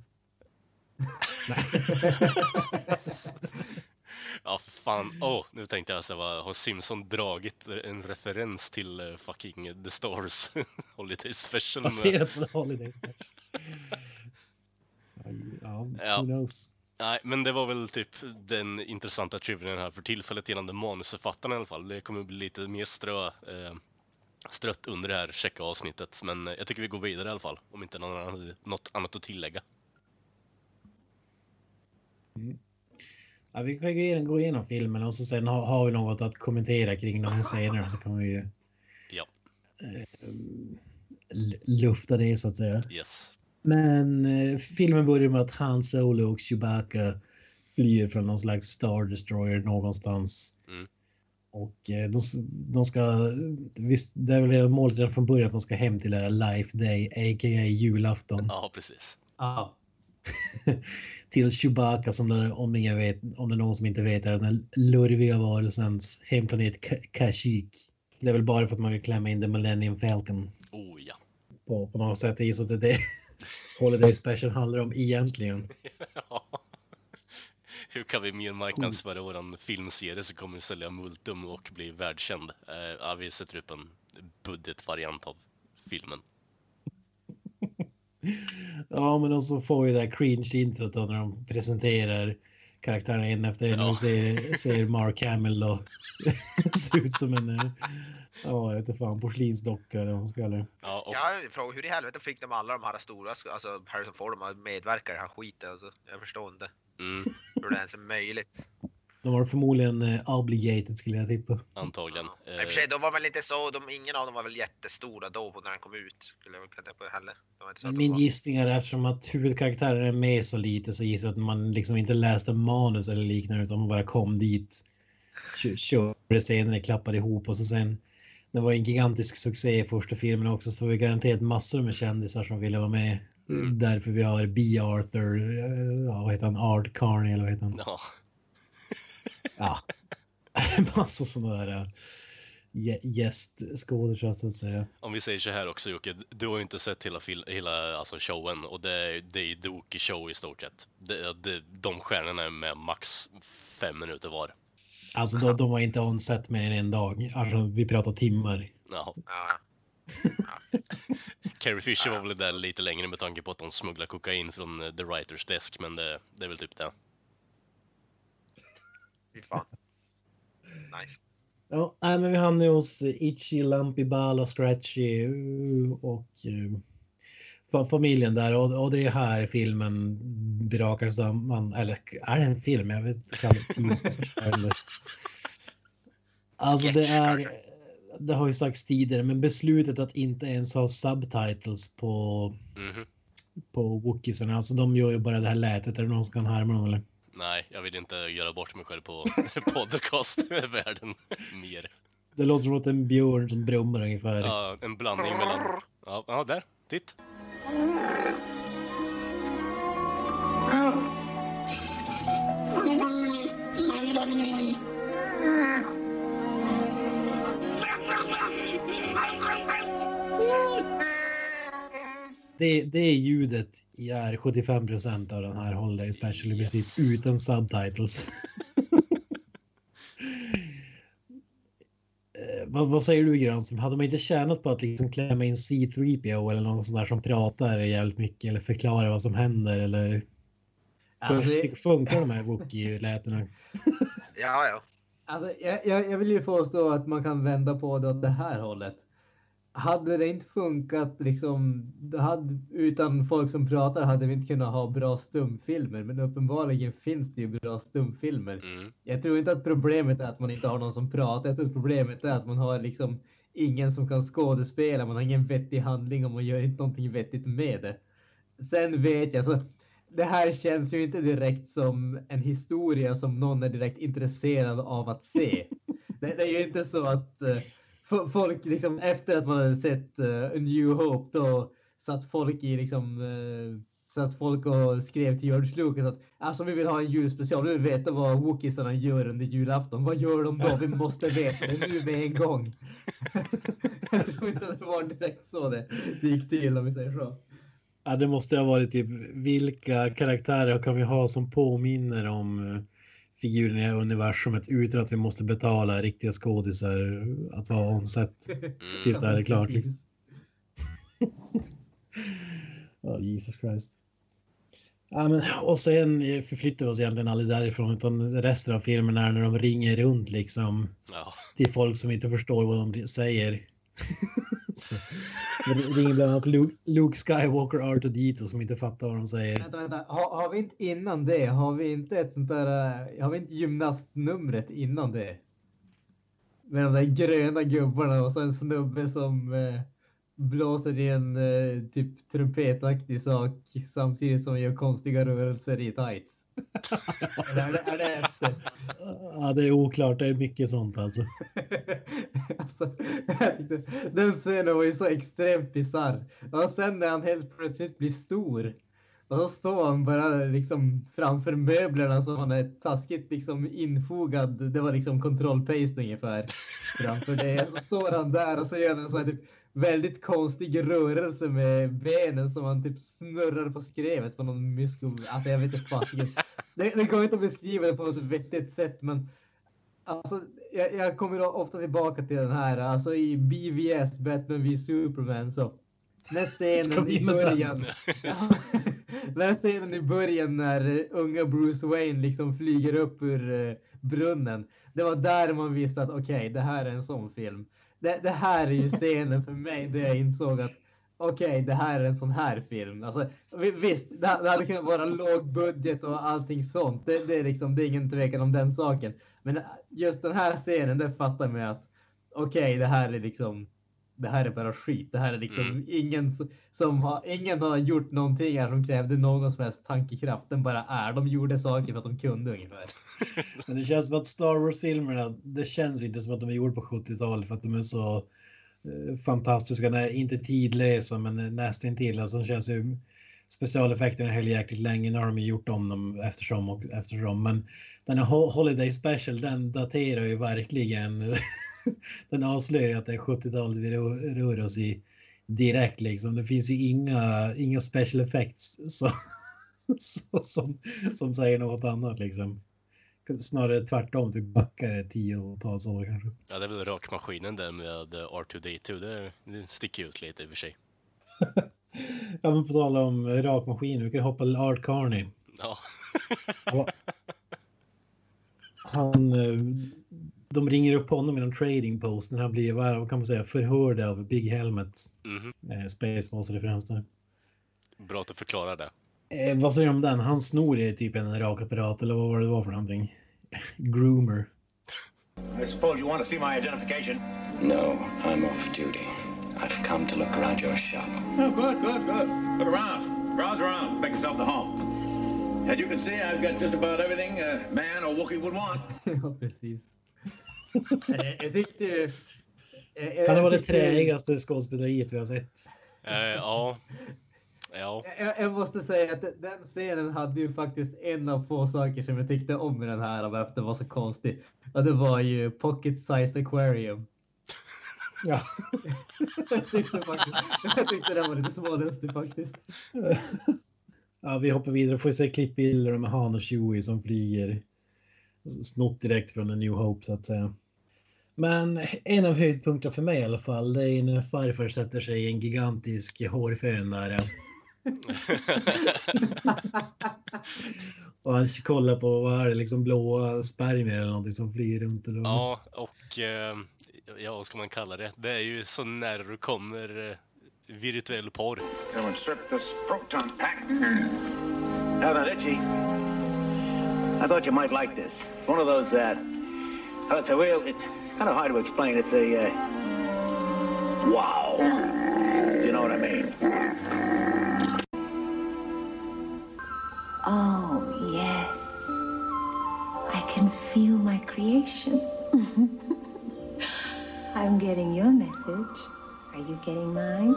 Ja, fan. Åh, nu tänkte jag så vad har Simpson dragit en referens till eh, fucking The Stars Holiday Special? Baserat på The Holiday Special. Ja, Ja. who knows. Nej, men det var väl typ den intressanta trivian här för tillfället gällande manusförfattarna i alla fall. Det kommer bli lite mer strö, eh, strött under det här checka avsnittet. Men jag tycker vi går vidare i alla fall, om inte någon annan, något annat att tillägga. Ja, vi kan gå igenom, gå igenom filmen och så sen har, har vi något att kommentera kring de här scenerna så kan vi ju Ja, eh, lufta det så att säga. yes. Men eh, filmen börjar med att Han Solo och Chewbacca flyr från någon slags Star Destroyer någonstans. Mm. Och eh, de, de ska, visst det är väl redan målet redan från början att de ska hem till det här Life Day, a.k.a. julafton. Ja, precis. Ja. till Chewbacca som det, om, ingen vet, om det är någon som inte vet är den lurviga varelsens hemplanet Ka- Kashyyyk. Det är väl bara för att man vill klämma in The Millennium Falcon Oh ja. på, på något sätt. Så att det är det Holiday Special handlar om egentligen. Hur kan vi mer marknadsföra våran filmserie så kommer vi sälja multum och bli världskänd? Eh, ja, vi sätter upp en budgetvariant av filmen. Ja, men och så får vi det här cringe-introt då när de presenterar karaktärerna en efter en och ser, ser Mark Hamill och ser ut som en, eh, ja, jag vet inte fan, porslinsdocka eller vad man ska kalla det. Ja, och Jag har en fråga, hur i helvete fick de alla de här stora, alltså Harrison Ford, de här medverkar i den här skiten? Alltså, jag förstår inte mm, hur det ens är möjligt. De var förmodligen eh, obligated skulle jag tippa. antagligen. I och för sig, Eh, de var väl inte så, de, ingen av dem var väl jättestora då på när den kom ut. Skulle jag väl kunna på heller. De Min var- gissning är eftersom att huvudkaraktären är med så lite så gissar jag att man liksom inte läste manus eller liknande utan man bara kom dit, kö- körde scener, klappade ihop och så sen det var en gigantisk succé i första filmen också så det var garanterat massor med kändisar som ville vara med. Mm. Därför vi har B. Arthur, eh, ja, vad heter han, Art Carney eller vad heter han? ja. Ja, massa sådana där gä- gästskådisar så att säga. Om vi säger så här också Jocke, du har ju inte sett hela, hela alltså showen och det är, det är Wookie show i stort sett. Det, det, de stjärnorna är med max fem minuter var. Alltså de, de har inte onsett mer än en dag. Alltså vi pratar timmar. Jaha. Ja. Carrie Fisher var väl där lite längre med tanke på att de smugglar kokain från eh, The Writers Desk, men det, det är väl typ det. Fy fan. Nice. Ja, nej, men vi hamnar hos Itchy, Lumpy, Bala, Scratchy uh, och uh, fa- familjen där och, och det är här filmen brakar samman. Eller är det en film? Jag vet inte. Alltså det är, det har ju sagts tidigare, men beslutet att inte ens ha subtitles på, Mhm. på Wookiesarna, alltså de gör ju bara det här lätet, är det någon som kan härma dem eller? Nej, jag vill inte göra bort mig själv på podcastvärlden mer. Det låter som att en björn som brummar ungefär. Ja, en blandning mellan... Ja, ja där. Titt. Det, det ljudet är 75 procent av den här Holiday Special i princip Yes. utan subtitles. Eh, vad, vad säger du Granström? Hade man inte tjänat på att liksom klämma in C3PO eller någon sån där som pratar jävligt mycket eller förklarar vad som händer eller Alltså, Fun- funkar de här Wookie-lätena? Ja, ja. Alltså, jag, jag, jag vill ju påstå att man kan vända på det åt det här hållet. Hade det inte funkat liksom, hade, utan folk som pratar hade vi inte kunnat ha bra stumfilmer. Men uppenbarligen finns det ju bra stumfilmer. Mm. Jag tror inte att problemet är att man inte har någon som pratar. Jag tror att problemet är att man har liksom ingen som kan skådespela. Man har ingen vettig handling och man gör inte någonting vettigt med det. Sen vet jag så. Det här känns ju inte direkt som en historia som någon är direkt intresserad av att se. Det, det är ju inte så att eh, folk liksom efter att man hade sett uh, A New Hope då satt folk i liksom uh, satt folk och skrev till George Lucas att alltså vi vill ha en julspecial. Vi vill veta vad Wookiesarna gör under julafton. Vad gör de då? Vi måste veta det nu med en gång. Jag tror inte att det var direkt så det, det gick till om vi säger så. Ja, det måste ha varit typ vilka karaktärer kan vi ha som påminner om eh, figurerna i universumet utan att vi måste betala riktiga skådisar att vara onset tills det här är klart. Liksom. Ja, Jesus Christ. Ja, men, och sen förflyttar vi oss egentligen aldrig därifrån utan resten av filmen är när de ringer runt liksom Ja. till folk som inte förstår vad de säger. Så, det ringer bland annat Luke, Luke Skywalker Arthur Dito som inte fattar vad de säger. Vänta, vänta. Har, har vi inte innan det, har vi inte ett sånt där, eh, har vi inte gymnastnumret innan det? Med de där gröna gubbarna och så en snubbe som eh, blåser i en eh, typ trumpetaktig sak samtidigt som gör konstiga rörelser i tights. Eller är, det, är det efter? Ja, det är oklart. Det är mycket sånt alltså. alltså, tyckte, den scenen var ju så extremt bisarr. Och sen när han helt plötsligt blir stor. Och så står han bara liksom framför möblerna som han är taskigt liksom infogad. Det var liksom kontrollpaste ungefär. Framför det. Så står han där och så gör han sån här typ väldigt konstig rörelse med benen som han typ snurrar på skrevet på någon mysko. Alltså jag vet inte fasiken. Det, det går inte att beskriva det på något vettigt sätt men Alltså, jag, jag kommer ofta tillbaka till den här, alltså i BVS, Batman v Superman, så Ska scenen i början. Ja, den scenen i början när unga Bruce Wayne liksom flyger upp ur eh, brunnen. Det var där man visste att okej, det här är en sån film. Det, det här är ju scenen för mig där jag insåg att okej, det här är en sån här film. Alltså, visst, det, det hade kunnat vara låg budget och allting sånt. Det, det, är liksom, det är ingen tvekan om den saken. Men just den här scenen, det fattar mig att okej, det här är liksom, det här är bara skit. Det här är liksom Mm. ingen som har, ingen har gjort någonting här som krävde någon som helst tankekraft. Den bara är. De gjorde saker för att de kunde ungefär. Men det känns som att Star Wars-filmerna, det känns inte som att de är gjorda på 70-talet för att de är så eh, fantastiska. Nej, inte tidlösa, men nästintill. Alltså, de känns ju specialeffekterna höll jäkligt länge. Nu har de gjort om dem eftersom och eftersom. Men den här Ho- Holiday Special, den daterar ju verkligen. den avslöjar att det är 70-talet vi rör, oss i direkt liksom. Det finns ju inga, inga special effects så, så, som, som säger något annat liksom. Snarare tvärtom, typ backar tiotals år kanske. Ja, det är väl rakmaskinen där med R2D2. Det, det sticker ut lite i och för sig. Ja, men på tal om rakmaskin, vi kan hoppa till Art Carney. Ja, Ja. Han, eh, de ringer upp honom i någon trading post när han blir, vad kan man säga, förhörd av Big Helmet. mhm. Eh, Spaceballs-referens där. bra att du förklarar det. Eh, vad säger du om den? Han snor i typ en rakapparat eller vad var det var för någonting? Groomer. I suppose you want to see my identification? No, I'm off duty. I've come to look around your shop. Oh, good, good, good. Look around. Browse around. Make yourself at home. As you can see, I've got just about everything a man or Wookiee would want. ja, precis. Eh, jag tyckte eh, Kan det vara det träigaste skådespeleriet vi har sett? Eh, ja. Ja. Jag, jag måste säga att den scenen hade ju faktiskt en av få saker som jag tyckte om i den här, varför den var så konstig. Och det var ju Pocket Sized Aquarium. Ja. jag, tyckte faktiskt, jag tyckte den var lite smålustig faktiskt. ja, vi hoppar vidare. Får se klippbilder med Han och Chewie som flyger. Snott direkt från A New Hope så att säga. Men en av höjdpunkterna för mig i alla fall, det är när farfar sätter sig i en gigantisk hårfön där. Och han kollar på, vad är det, liksom blåa spermier eller någonting som flyger runt. Eller ja, och eh, ja, vad ska man kalla det? Det är ju så nära du kommer eh, virtuell porr. Gonna insert this proton pack. Now then, Itchy. I thought you might like this. One of those, uh, oh, it's a real, it's kind of hard to explain. It's a, uh, wow. You know what I mean? Oh, yes. I can feel my creation. I'm getting your message. Are you getting mine?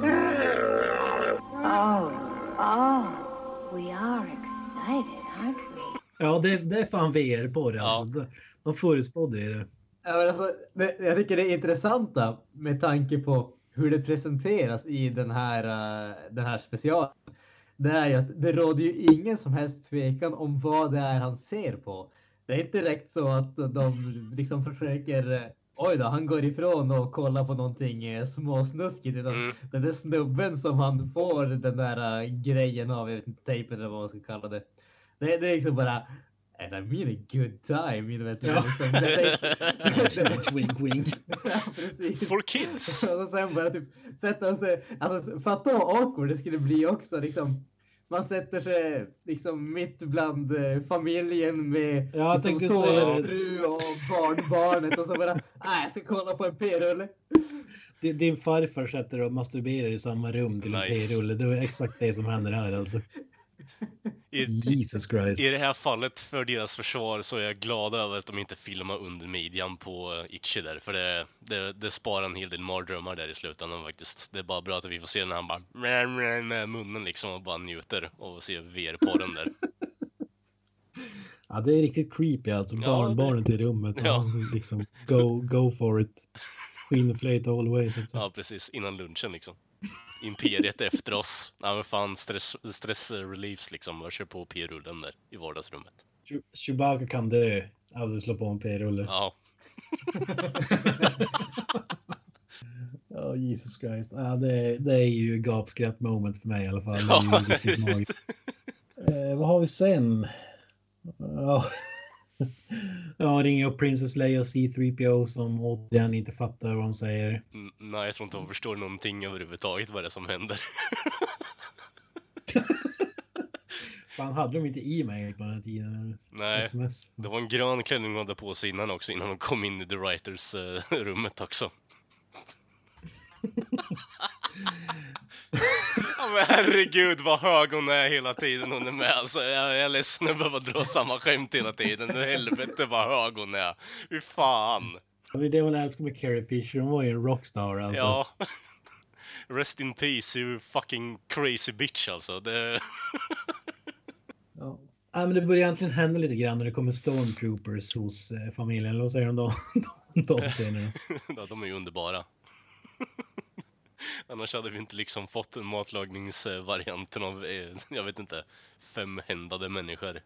Oh, oh, we are excited, aren't we? Ja, det, det är fan VR på det Ja. alltså. De- De förutspådde ju det. Ja, men alltså, jag tycker det är intressanta med tanke på hur det presenteras i den här, eh, den här specialen. Det är ju att det råder ju ingen som helst tvekan om vad det är han ser på. Det är inte direkt så att de liksom försöker eh, Oj då, han går ifrån och kollar på någonting eh, småsnuskigt. Utan Mm. den där snubben som han får den där grejen av, jag vet inte, tejpen eller vad man ska kalla det. Det, det är liksom bara And I mean a good time. You know, vet Ja. liksom, det, wink, wink. For kids! Och sen bara typ sätta sig, alltså fatta vad awkward det skulle bli också liksom. Man sätter sig liksom mitt bland eh, familjen med Ja, liksom, son, fru och barnbarnet och så bara, nej jag ska kolla på en p-rulle. Din, farfar sätter och masturberar i samma rum till en Nice. p-rulle. Det var exakt det som händer här alltså. I, Jesus Christ. I det här fallet, för deras försvar, så är jag glad över att de inte filmar under midjan på eh, Itchy där. För det, det, det sparar en hel del mardrömmar där i slutändan faktiskt. Det är bara bra att vi får se när han bara meh, med munnen liksom och bara njuter och ser VR-porren där. Ja, det är riktigt creepy alltså. Ja, Barn, det- i rummet. Ja. Ja. Liksom, go, go for it. Skinnflöjt all the way. Så. Ja, precis. Innan lunchen liksom. Imperiet efter oss. Ja, men fan, stress, stress reliefs liksom. Jag kör på P-rullen där i vardagsrummet. Chew- Chewbacca kan dö av att slå på en p-rulle. Ja, Ja, Jesus Christ. Ja, det, det är ju gapskratt moment för mig i alla fall. Magiskt. Eh, vad har vi sen? Ja. Ja, ringer upp Princess Leia och C3PO som återigen inte fattar vad han säger. N- nej, jag tror inte hon förstår någonting överhuvudtaget vad det är som händer. Fan, hade de inte e-mail på den här tiden? Nej. SMS. Det var en grön klänning hon hade på sig innan också, innan hon kom in i The Writers-rummet också. Ja men herregud vad hög hon är hela tiden hon är med alltså. Jag, jag är ledsen att behöva dra samma skämt hela tiden. Helvete vad hög hon är. Hur fan. Ja, men Det var älskar med Carrie Fisher. Hon var ju en rockstar alltså. Ja. Rest in peace, you fucking crazy bitch alltså. Det... Ja. Ja, men det börjar egentligen hända lite grann när det kommer stormtroopers hos eh, familjen. Eller vad säger de då? de, de scenerna. ja, de är ju underbara. Annars hade vi inte liksom fått en matlagningsvarianten av, eh, jag vet inte, femhändade människor.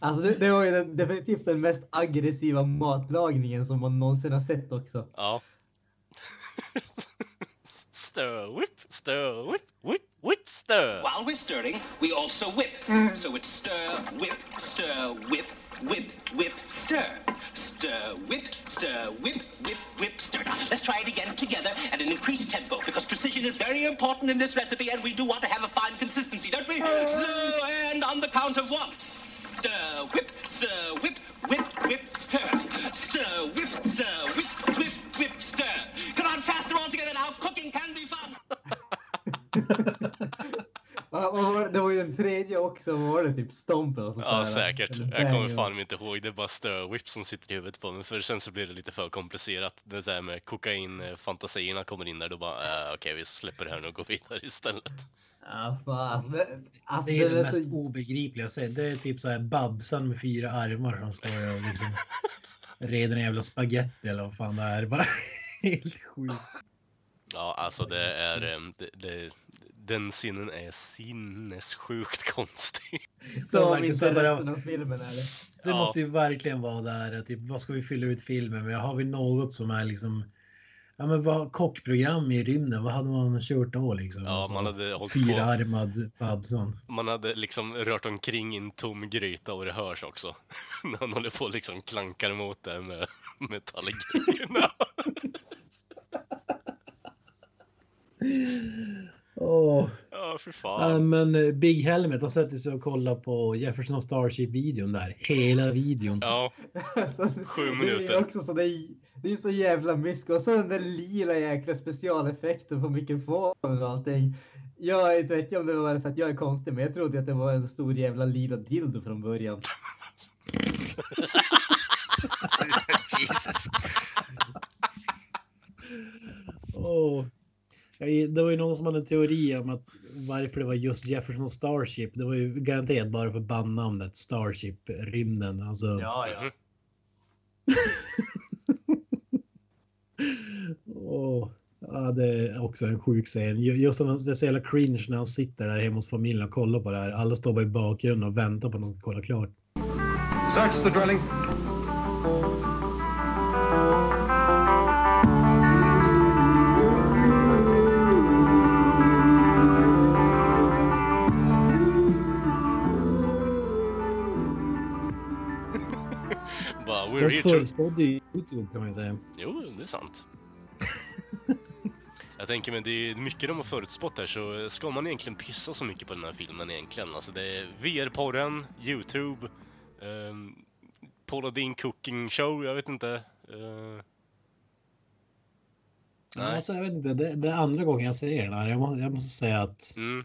Alltså det, det var ju den, definitivt den mest aggressiva matlagningen som man någonsin har sett också. Ja. stir, whip, stir, whip, whip, whip, stir. While we're stirring, we also whip. So it's stir, whip, stir, whip, whip, whip, stir. Stir, whip, stir, whip, whip, whip, stir. Let's try it again together at an increased tempo because precision is very important in this recipe and we do want to have a fine consistency, don't we? So, and on the count of one. Stir, whip, stir, whip, whip, whip, stir. Stir, whip, stir, whip, whip, whip, stir. Come on, faster all together now. Cooking can be fun. Det? det var ju den tredje också, var det? Typ Stompen och sånt Ja, där. säkert. Jag kommer fan inte ihåg. Det är bara stör-whip som sitter i huvudet på mig. För sen så blir det lite för komplicerat. Det där med kokain-fantasierna kommer in där. Då bara, äh, okej, vi släpper det här nu och går vidare istället. Ja, fan. Det, alltså, Det är den det är så- mest obegripliga jag sett. Det är typ så här Babsan med fyra armar som står och liksom reder en jävla spaghetti eller vad fan det är. Bara helt sjukt. Ja, alltså det är... Det, det, den scenen är sinnessjukt konstig. Så Så om verkligen inte bara- av filmen är det. Det Ja. måste ju verkligen vara där, typ, vad ska vi fylla ut filmen med? Har vi något som är liksom, ja men vad, kockprogram i rymden, vad hade man kört då liksom? Ja, Alltså, man hade hållit. Fyrarmad Babson. Man hade liksom rört omkring i en tom gryta och det hörs också. När han håller på och liksom klankar emot där med metallgrejerna. Åh. Ja, för Ja, fan. men eh, Big Helmet har sett sig och kollat på Jefferson och Starship-videon där. Hela videon. Ja, Sju Det är minuter. också så det är, det är så jävla mysko. Och så den där lila jäkla specialeffekten på mikrofonen och allting. Jag inte vet jag om det var för att jag är konstig, men jag trodde att det var en stor jävla lila dildo från början. Jesus. Åh. Det var ju någon som hade en teori om att varför det var just Jefferson Starship. Det var ju garanterat bara för bandnamnet Starship, rymden. Alltså, Ja, ja. Åh, ja, det är också en sjuk scen. Ju- Just när det är så jävla cringe när han sitter där hemma hos familjen och kollar på det här. Alla står bara i bakgrunden och väntar på att de ska kolla klart. Search the drilling. We're De förutspådde ju Youtube kan man ju säga. Jo, det är sant. Jag tänker men det är mycket de har förutspått här så ska man egentligen pissa så mycket på den här filmen egentligen? Alltså det är VR-porren, YouTube, um, Paula Dean Cooking Show, jag vet inte. eh, nej. Alltså, jag vet inte, det, det är andra gången jag ser den här. Jag, må, jag måste säga att... Mm.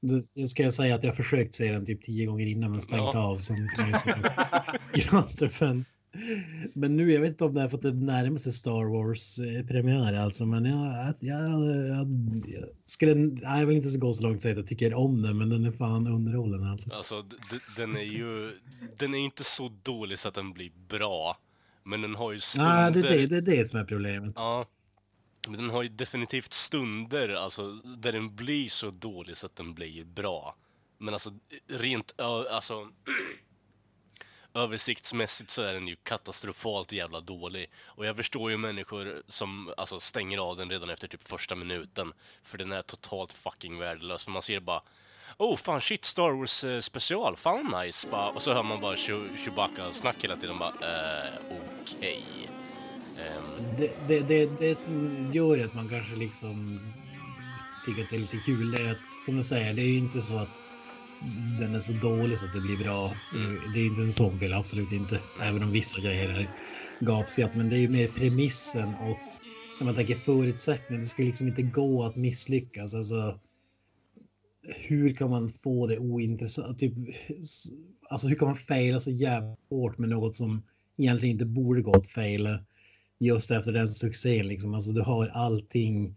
Det, ska jag säga att jag försökt se den typ tio gånger innan men stängt Ja. av som Granström. Men nu, jag vet inte om det för att det närmar sig Star Wars-premiär alltså, men jag, jag, jag, jag skulle, nej, jag vill inte gå så långt och säga att jag tycker om den, men den är fan underhållande alltså. Alltså den är ju, den är inte så dålig så att den blir bra. Men den har ju stunder. Nej, det, är det, det är det som är problemet. Ja. Men den har ju definitivt stunder, alltså, där den blir så dålig så att den blir bra. Men alltså, rent, alltså... Översiktsmässigt så är den ju katastrofalt jävla dålig. Och jag förstår ju människor som alltså, stänger av den redan efter typ första minuten. För den är totalt fucking värdelös. För man ser bara Oh fan shit, Star Wars eh, special, fan nice. Bara, och så hör man bara Che Chewbacca-snack hela tiden. Bara, eh, okej. Ehm, Det, det, det, det som gör att man kanske liksom tycker att det är lite kul, det är att som du säger, det är ju inte så att den är så dålig så att det blir bra. Det är inte en sån film, absolut inte. Även om vissa grejer är gapskratt. Men det är ju mer premissen och när man tänker förutsättningar. Det ska liksom inte gå att misslyckas. Alltså, hur kan man få det ointressant? Typ, alltså hur kan man faila så jävla hårt med något som egentligen inte borde gå att faila? Just efter den succén liksom. Alltså du har allting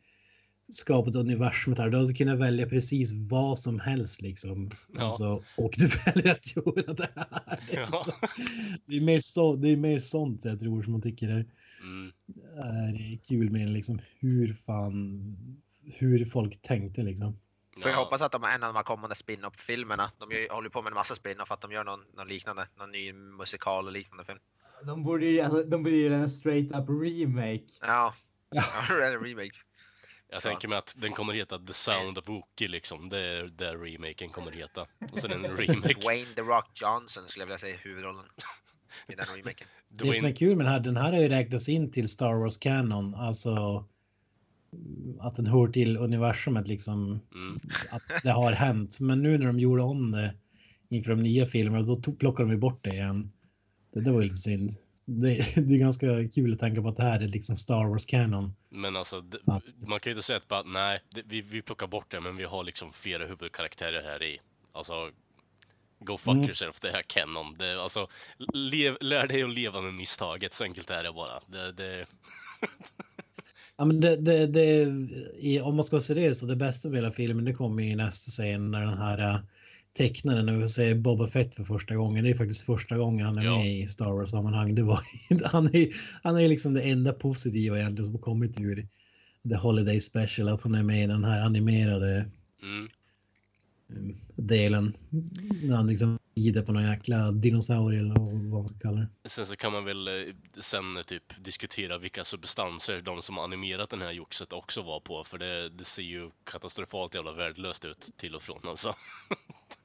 skapat universumet här. Du hade kunnat välja precis vad som helst liksom. Ja. Alltså, och du väljer att göra det här. Det är, Ja. det är, mer, så, det är mer sånt jag tror som man tycker är, Mm. är kul med liksom hur fan, hur folk tänkte liksom. Får jag hoppas att de en av de här kommande spin-off-filmerna, de gör, håller på med en massa spin-off, att de gör någon, någon liknande, någon ny musikal och liknande film. De borde ju alltså, de borde göra en straight up remake. Ja, ja. en remake. Jag tänker mig att den kommer heta The Sound of Wookie liksom. Det är där remaken kommer heta. Och sen en remake. Dwayne The Rock Johnson skulle jag vilja säga i huvudrollen i den remaken. Det som är kul med den här, den här har ju räknats in till Star Wars Canon, alltså att den hör till universumet liksom, mm. att det har hänt. Men nu när de gjorde om det inför de nya filmerna, då tog, plockade de ju bort det igen. Det, det var ju lite synd. Det, det är ganska kul att tänka på att det här är liksom Star Wars Canon. Men alltså, d- Ja. man kan ju inte säga att bara, nej, det, vi, vi plockar bort det, men vi har liksom flera huvudkaraktärer här i. Alltså, go fuck Mm. yourself, det här Canon. Det, alltså, lev, lär dig att leva med misstaget, så enkelt är det bara. Det, det, Ja, men det, det, det, i, om man ska vara seriös, så det bästa med hela filmen det kommer i nästa scen när den här tecknaren, när vi ser Boba Fett för första gången. Det är faktiskt första gången han är Ja. med i Star Wars-sammanhang. Det var, han, är, han är liksom det enda positiva egentligen som kommit ur The Holiday Special, att han är med i den här animerade mm. mm, delen. När han liksom rider på någon jäkla dinosaurie eller vad man ska kalla det. Sen så kan man väl eh, sen eh, typ diskutera vilka substanser de som animerat den här joxet också var på, för det, det ser ju katastrofalt jävla värdelöst ut till och från alltså.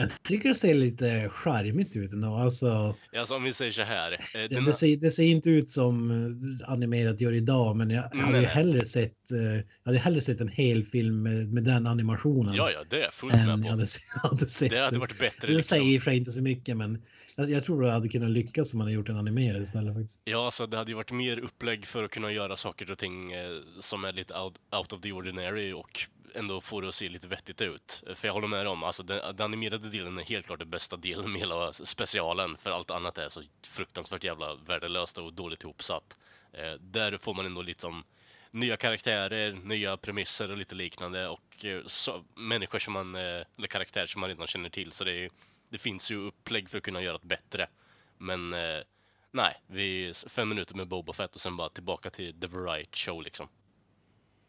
Jag tycker det ser lite charmigt ut ändå. Alltså, Alltså om vi säger så här. eh, det, Den, det, ser, det ser inte ut som eh, animerat gör idag, men jag hade ju hellre sett, eh, jag hade hellre sett en hel film med, med den animationen. ja, ja, det är jag fullt med på. jag hade, hade sett. Det hade varit bättre Det säger liksom. i och för sig inte så mycket, men jag, jag tror det hade kunnat lyckas om man hade gjort en animerad istället faktiskt. Ja, alltså det hade ju varit mer upplägg för att kunna göra saker och ting eh, som är lite out, out of the ordinary och ändå får det att se lite vettigt ut. För jag håller med om, alltså den, den animerade delen är helt klart den bästa delen med hela specialen, för allt annat är så fruktansvärt jävla värdelöst och dåligt ihopsatt. Eh, där får man ändå lite som nya karaktärer, nya premisser och lite liknande och eh, så, människor som man, eh, eller karaktärer som man redan känner till, så det, är, det finns ju upplägg för att kunna göra det bättre. Men eh, nej, vi, fem minuter med Boba Fett och sen bara tillbaka till The Variety Show liksom.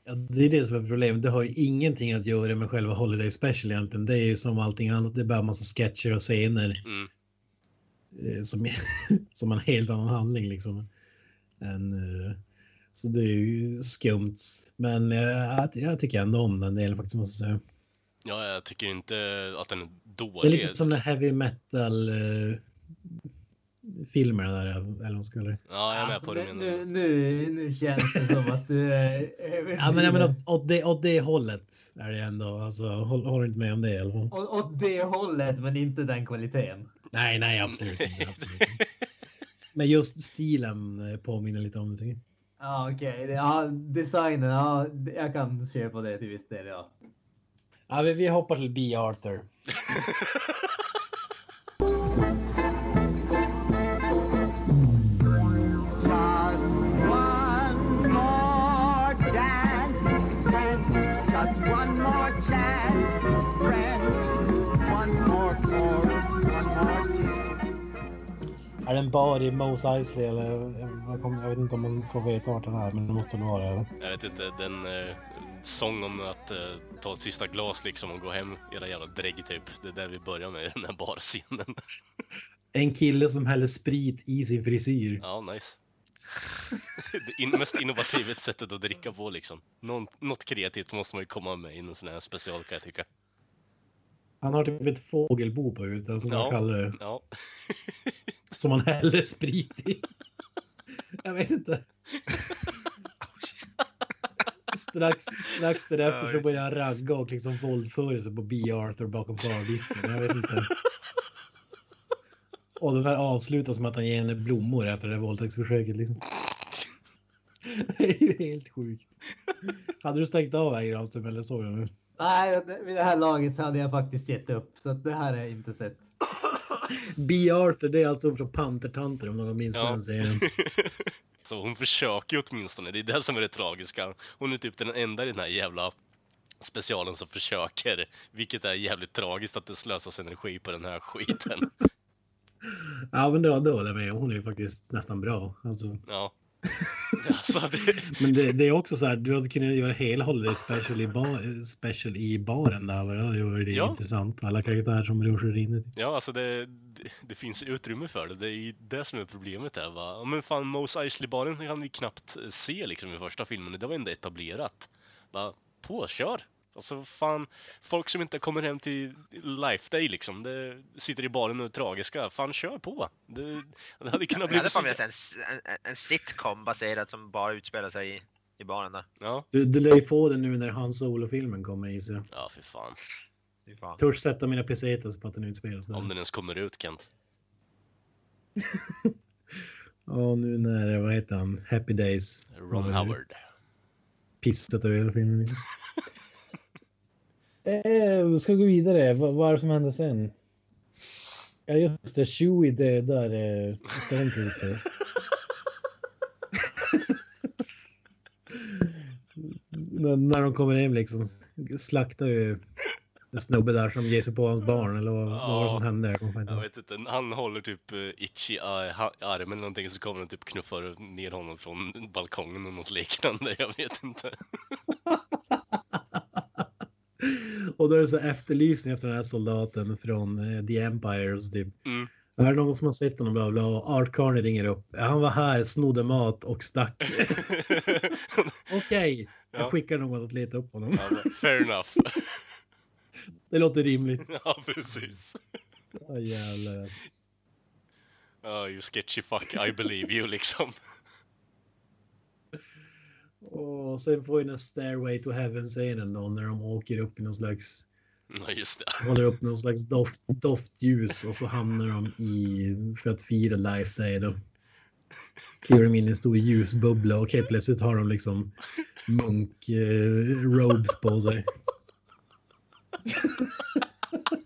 Ja, det är det som är problemet. Det har ju ingenting att göra med själva Holiday Special egentligen. Det är ju som allting annat. Det är bara en massa sketcher och scener. Mm. eh, Som, som en helt annan handling liksom. Än, eh, så det är ju skumt. Men eh, jag, jag tycker ändå om den delen faktiskt måste jag säga. Ja, jag tycker inte att den är Det är dålig. lite som den heavy metal filmerna där. Eller vad man det. Ja, jag är med Alltså, på det nu, nu, nu, känns det som att du är Ja men, ja, men åt, åt, det, åt det hållet är det ändå. Alltså, håll, håller inte med om det fall. Åt, åt det hållet, men inte den kvaliteten. Nej, nej, absolut inte. Absolut. Men just stilen eh, påminner lite om det. Ja, okej. Ja, designen, ja, jag kan köpa det till viss del, ja. Ja, vi, vi hoppar till B. Arthur. Är den bar i Mos Eisley eller? Jag, kommer, jag vet inte om man får veta vart den är, men det måste den vara. Eller? Jag vet inte, den eh, sång om att eh, ta ett sista glas liksom och gå hem, era jävla drägg typ. Det är där vi börjar med den här barscenen. En kille som häller sprit i sin frisyr. Ja, nice. Det in, mest innovativa sättet att dricka på liksom. Någon, något kreativt måste man ju komma med i en sån här special kan jag tycka. Han har typ ett fågelbo på huvudet, som man kallar det. Ja. Som man häller sprit i. Jag vet inte. Strax, strax därefter så börjar han ragga och liksom våldföra sig på B. Arthur bakom bardisken. Jag vet inte. Och den här avslutas med att han ger henne blommor efter det här våldtäktsförsöket. Liksom. Det är ju helt sjukt. Hade du stängt av här Granström eller såg du nu? Nej, vid det här laget så hade jag faktiskt gett upp. Så att det här jag inte sett. B. Arthur, det är alltså från Pantertanter om någon minns Ja. den serien. Så hon försöker ju åtminstone, det är det som är det tragiska. Hon är typ den enda i den här jävla specialen som försöker. Vilket är jävligt tragiskt att det slösas energi på den här skiten. Ja, men då, då håller jag med. Hon är ju faktiskt nästan bra. Alltså. Ja. Alltså, det... Men det, det är också så här, du hade kunnat göra hela Holiday Special i, bar, special i baren där. Det hade varit Ja. intressant. Alla karaktärer som rör sig in Ja, alltså det, det, finns utrymme för det. Det är det som är problemet här va. Men fan, Mos Eisley-baren kan vi knappt se liksom i första filmen. Det var ändå etablerat. Bara, på, kör! Alltså fan, folk som inte kommer hem till Life Day liksom, det sitter i baren och är tragiska. Fan, kör på! Det, det hade kunnat hade bli fan så... velat en, en, en sitcom baserad som bara utspelar sig i, i baren där. Ja, Du, du lär ju få det nu när Han Solo-filmen kommer i sig. ja för fan. Fy fan. Törs sätta mina pesetas på att den utspelas där. Om den ens kommer ut, Kent. Ja, nu när, vad heter han, Happy Days. Ron Howard. Pissat över hela filmen. eh, ska gå vidare. Vad, vad är det som händer sen? Ja, just det. Chewie dödar eh, Stormtrooper. när, de kommer hem liksom slaktar ju en snubbe där som ger sig på hans barn eller vad, vad var det som Ja. hände? Jag vet inte, han håller typ uh, Itchy i armen eller någonting så kommer han typ knuffar ner honom från balkongen eller något liknande, jag vet inte. Och då är det så efterlysning efter den här soldaten från eh, The Empire. Och så typ. Mm. Är det någon som har sett honom? Bla bla. Och Art Carney ringer upp. Han var här, snodde mat och stack. Okej, Ja. jag skickar någon att leta upp honom. Ja, fair enough. Det låter rimligt. ja, precis. Ja, jävlar. Ja, you sketchy fuck, I believe you liksom. Och sen får vi den Stairway to Heaven-scenen då när de åker upp i någon slags Ja, just det. håller upp någon slags doft, doftljus och så hamnar de i, för att fira Life Day då. Kliver de in i en stor ljusbubbla och helt plötsligt har de liksom munk eh, robes på sig.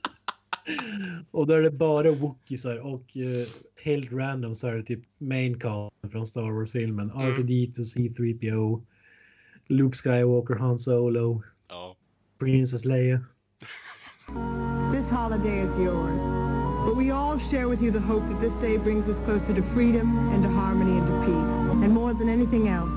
och då är det bara wookiesar och eh, helt random så är det typ main cast från Star Wars-filmen. R2D2, C3PO, Luke Skywalker, Han Solo, Ja. Princess Leia. This holiday is yours, but we all share with you the hope that this day brings us closer to freedom and to harmony and to peace. And more than anything else,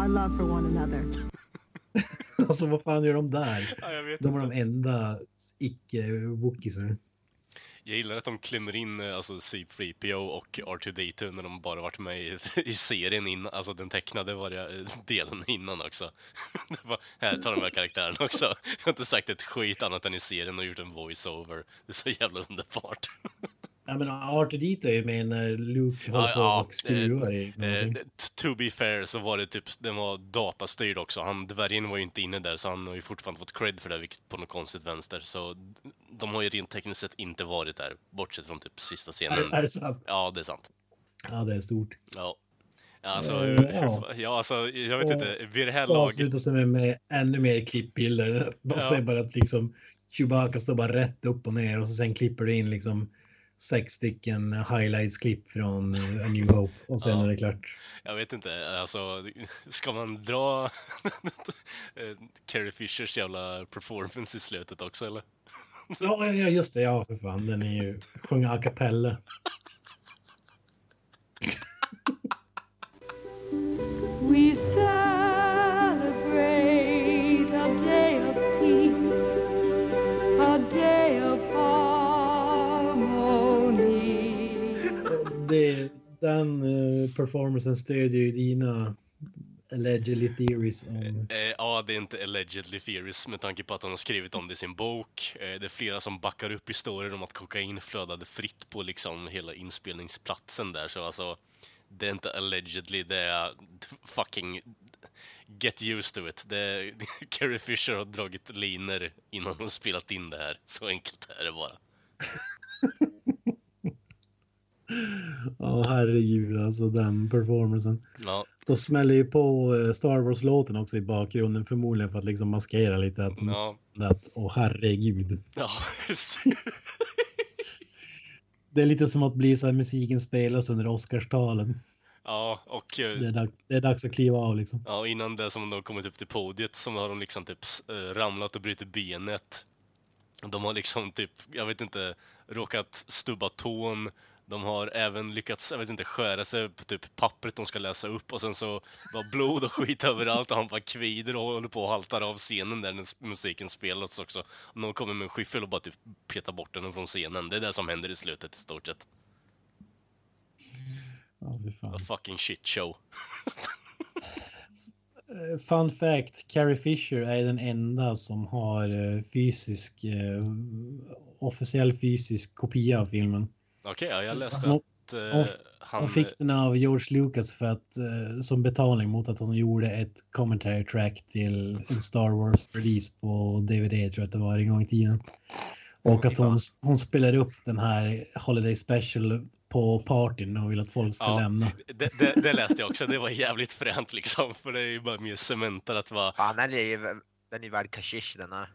our love for one another. Alltså vad fan gör de där? Ja, jag vet De var inte. de enda icke-wookiesar. Jag gillar att de klämmer in eh, alltså C3PO och R2D2 när de bara varit med i, i serien innan, alltså den tecknade varje eh, delen innan också. Här tar de här karaktärerna också. Jag har inte sagt ett skit annat än i serien och gjort en voice-over. Det är så jävla underbart. Ja men R2D2 är ju med när Luke håller Ja, på ja, och skruvar i Eh, to be fair så var det typ, den var datastyrd också. Han, dvärgen var ju inte inne där så han har ju fortfarande fått cred för det, vilket på något konstigt vänster. Så de har ju rent tekniskt sett inte varit där, bortsett från typ sista scenen. Är- är det sant? Ja, det är sant. Ja det är stort. Ja. Alltså, hur- ja. ja, alltså, jag vet Och inte. Vid det här Så laget... avslutas det med, med ännu mer klippbilder. Man Ja. bara att liksom Chewbacca står bara rätt upp och ner och så sen klipper du in liksom sex stycken highlights-klipp från eh, A New Hope och sen Ja. är det klart. Jag vet inte, alltså, ska man dra eh, Carrie Fishers jävla performance i slutet också eller? Ja, ja just det. Ja, för fan. Den är ju sjunga a cappella. Det, den uh, performancen stödjer ju dina allegedly theories om... Eh, ja, det är inte allegedly theories med tanke på att hon har skrivit om det i sin bok. Eh, det är flera som backar upp historier om att kokain flödade fritt på liksom hela inspelningsplatsen där, så alltså det är inte allegedly, det är fucking get used to it. Det, Carrie Fisher har dragit liner innan hon spelat in det här. Så enkelt är det bara. Ja, herregud alltså den performancen. Ja, Då smäller ju på eh, Star Wars-låten också i bakgrunden förmodligen för att liksom maskera lite att, Ja. att åh herregud. ja Det är lite som att bli så här musiken spelas under Oscarstalen. Ja, och... eh, Det är, dag, det är dags att kliva av liksom. Ja, och innan det som de har kommit upp till podiet så har de liksom typ eh, ramlat och brutit benet. De har liksom typ, jag vet inte, råkat stubba tån. De har även lyckats, jag vet inte, skära sig på typ pappret de ska läsa upp och sen så var blod och skit överallt och han bara kvider och håller på och haltar av scenen där när musiken spelas också. Och någon kommer med en skyffel och bara typ petar bort den från scenen. Det är det som händer i slutet i stort sett. Ja, fan. A fucking shit show. Eh, Fun fact, Carrie Fisher är den enda som har eh, fysisk, eh, officiell fysisk kopia av filmen. Okej, ja, jag läste Alltså, att eh, han... hon fick den av George Lucas för att, eh, som betalning mot att hon gjorde ett commentary track till en Star Wars release på DVD tror jag att det var en gång i tiden. Och att hon, hon spelar upp den här Holiday Special på partyn och vill att folk ska Ja, lämna. Det, det, det läste jag också, det var jävligt fränt liksom, för det är ju bara mer cementat bara... Fan, den är ju den är värd kashish den här.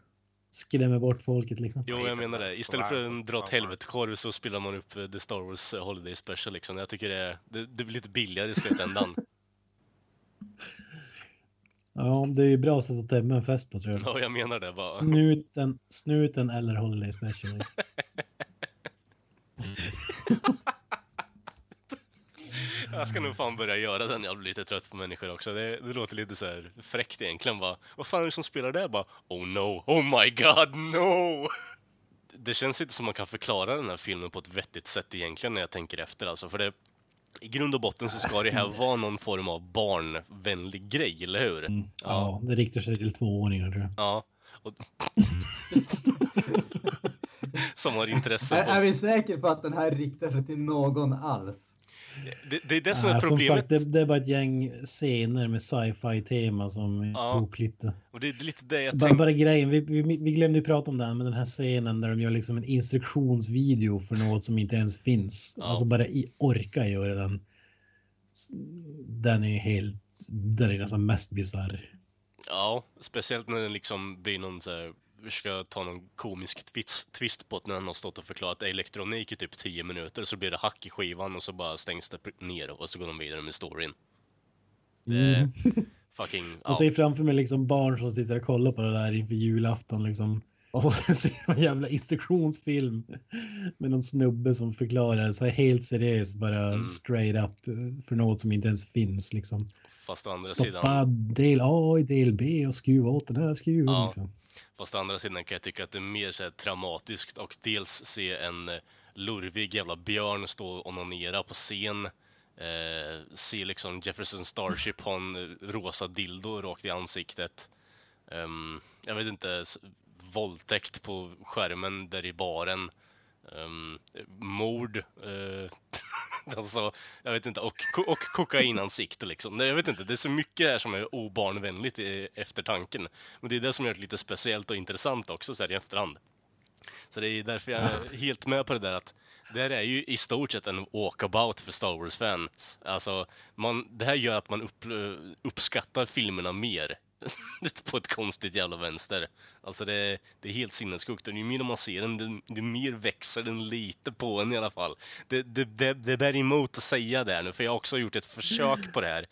Skrämmer bort folket liksom. Jo, jag menar det. Istället för en dra åt helvete-korv så spelar man upp eh, The Star Wars eh, Holiday Special liksom. Jag tycker det, är- det, det blir lite billigare i slutändan. Ja, det är ju bra sätt att tämma en fest på tror jag. Ja, jag menar det bara. Snuten, snuten eller Holiday Special. Jag ska nog fan börja göra den, jag blir lite trött på människor också. Det, det låter lite så här fräckt egentligen bara. Vad fan är det som spelar där? Bara, oh no, oh my god, no! Det känns inte som man kan förklara den här filmen på ett vettigt sätt egentligen när jag tänker efter alltså. För det, i grund och botten så ska det här vara någon form av barnvänlig grej, eller hur? Ja, det riktar sig till tvååringar tror jag. Ja. Och... Som har intresse Är, är vi säkra på att den här riktar sig till någon alls? Det, det är det som är Ja, Som problemet. sagt, det, det är bara ett gäng scener med sci-fi tema som är Ja. ihopklippta. Och det är lite det jag Bara, tänker. bara grejen, vi, vi, vi glömde ju prata om den, men den här scenen där de gör liksom en instruktionsvideo för något som inte ens finns. Ja. Alltså bara i, orka göra den. Den är helt, den är nästan mest bisarr. Ja, speciellt när det liksom blir någon så här, ska ta någon komisk twist, twist på att när han har stått och förklarat elektronik i typ 10 minuter så blir det hack i skivan och så bara stängs det ner och så går de vidare med storyn. Det Mm. fucking... Jag Ja. ser framför mig liksom barn som sitter och kollar på det där inför julafton liksom. Och så ser man en jävla instruktionsfilm med någon snubbe som förklarar så här helt seriöst bara Mm. straight up för något som inte ens finns liksom. Fast å andra Stoppa sidan... del A i del B och skruva åt den här skruven Ja. liksom. Fast å andra sidan kan jag tycka att det är mer så här traumatiskt och dels se en eh, lurvig jävla björn stå och onanera på scen. Eh, se liksom Jefferson Starship ha en eh, rosa dildo rakt i ansiktet. Um, jag vet inte, våldtäkt på skärmen där i baren. Um, mord. uh, alltså, jag vet inte. Och, och kokainansikte liksom. Jag vet inte, det är så mycket här som är obarnvänligt i eftertanken. Men det är det som gör det lite speciellt och intressant också så här i efterhand. Så det är därför jag är helt med på det där att det här är ju i stort sett en walkabout för Star Wars-fans. Alltså, man, det här gör att man upp, eh, uppskattar filmerna mer. på ett konstigt jävla vänster. Alltså det, det är helt sinnessjukt. Och ju mer man ser den, det, det mer växer den lite på en i alla fall. Det, det, det, det bär emot att säga det här nu, för jag har också gjort ett försök på det här.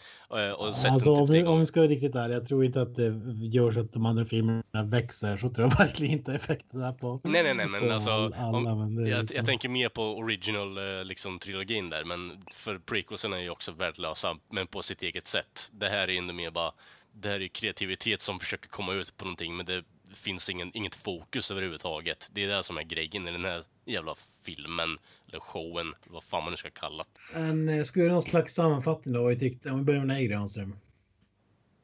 eh, Och sett Alltså om typ vi, om vi ska vara riktigt ärliga, jag tror inte att det gör så att de andra filmerna växer. Så tror jag verkligen inte effekten är på. Nej, nej, nej, men alltså... all- alla, om, men jag, liksom- jag tänker mer på original, eh, liksom, trilogin där, men för prequelsen är ju också värdelösa, men på sitt eget sätt. Det här är ändå mer bara... Det här är kreativitet som försöker komma ut på någonting, men det finns ingen, inget fokus överhuvudtaget. Det är det som är grejen i den här jävla filmen, eller showen, eller vad fan man nu ska kalla det. En, eh, ska vi göra någon slags sammanfattning då? Vad vi tyckte? Om vi börjar med dig Granström.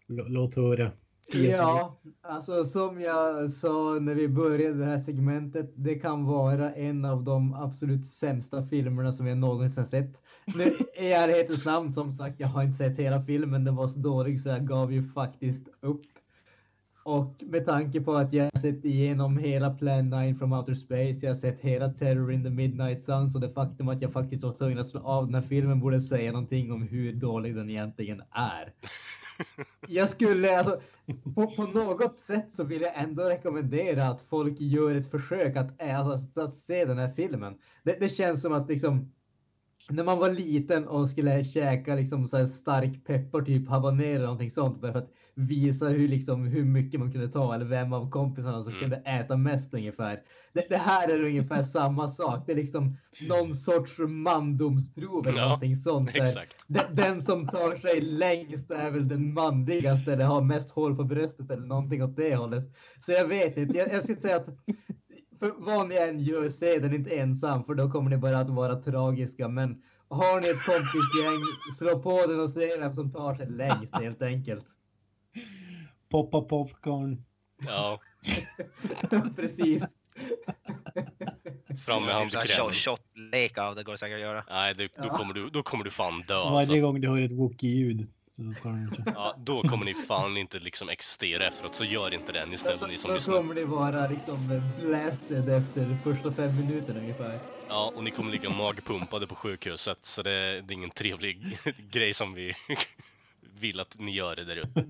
Låt höra. Ja, alltså som jag sa när vi började det här segmentet, det kan vara en av de absolut sämsta filmerna som jag någonsin sett. Nu, I ärlighetens namn, som sagt, jag har inte sett hela filmen, den var så dålig så jag gav ju faktiskt upp. Och med tanke på att jag har sett igenom hela Plan 9 from Outer Space, jag har sett hela Terror in the Midnight Sun, så det faktum att jag faktiskt var tvungen att slå av den här filmen borde säga någonting om hur dålig den egentligen är. Jag skulle alltså, på, på något sätt så vill jag ändå rekommendera att folk gör ett försök att, alltså, att se den här filmen. Det, det känns som att liksom när man var liten och skulle käka liksom så här stark peppar, typ habanero eller någonting sånt, bara för att visa hur, liksom, hur mycket man kunde ta eller vem av kompisarna som Mm. kunde äta mest ungefär. Det, det här är ungefär samma sak. Det är liksom någon sorts mandomsprov eller Ja, någonting sånt. där. Den, som tar sig längst är väl den manligaste eller har mest hår på bröstet eller någonting åt det hållet. Så jag vet inte. Jag, jag skulle säga att vad ni än gör, se den inte ensam för då kommer ni bara att vara tragiska. Men har ni ett kompisgäng, slå på den och se vem som tar sig längst helt enkelt. Poppa popcorn. Ja, Precis. fram med handkrämen. Shot-lek av det går säkert att göra. Nej, det, då, kommer du, då kommer du fan dö Varje alltså. gång du hör ett Wookie-ljud Ja, då kommer ni fan inte liksom existera efteråt, så gör inte det ni snälla ni som Då lyssnar. kommer ni vara liksom blasted efter första fem minuterna ungefär. Ja, och ni kommer ligga magpumpade på sjukhuset, så det, det är ingen trevlig grej som vi vill att ni gör det där ute.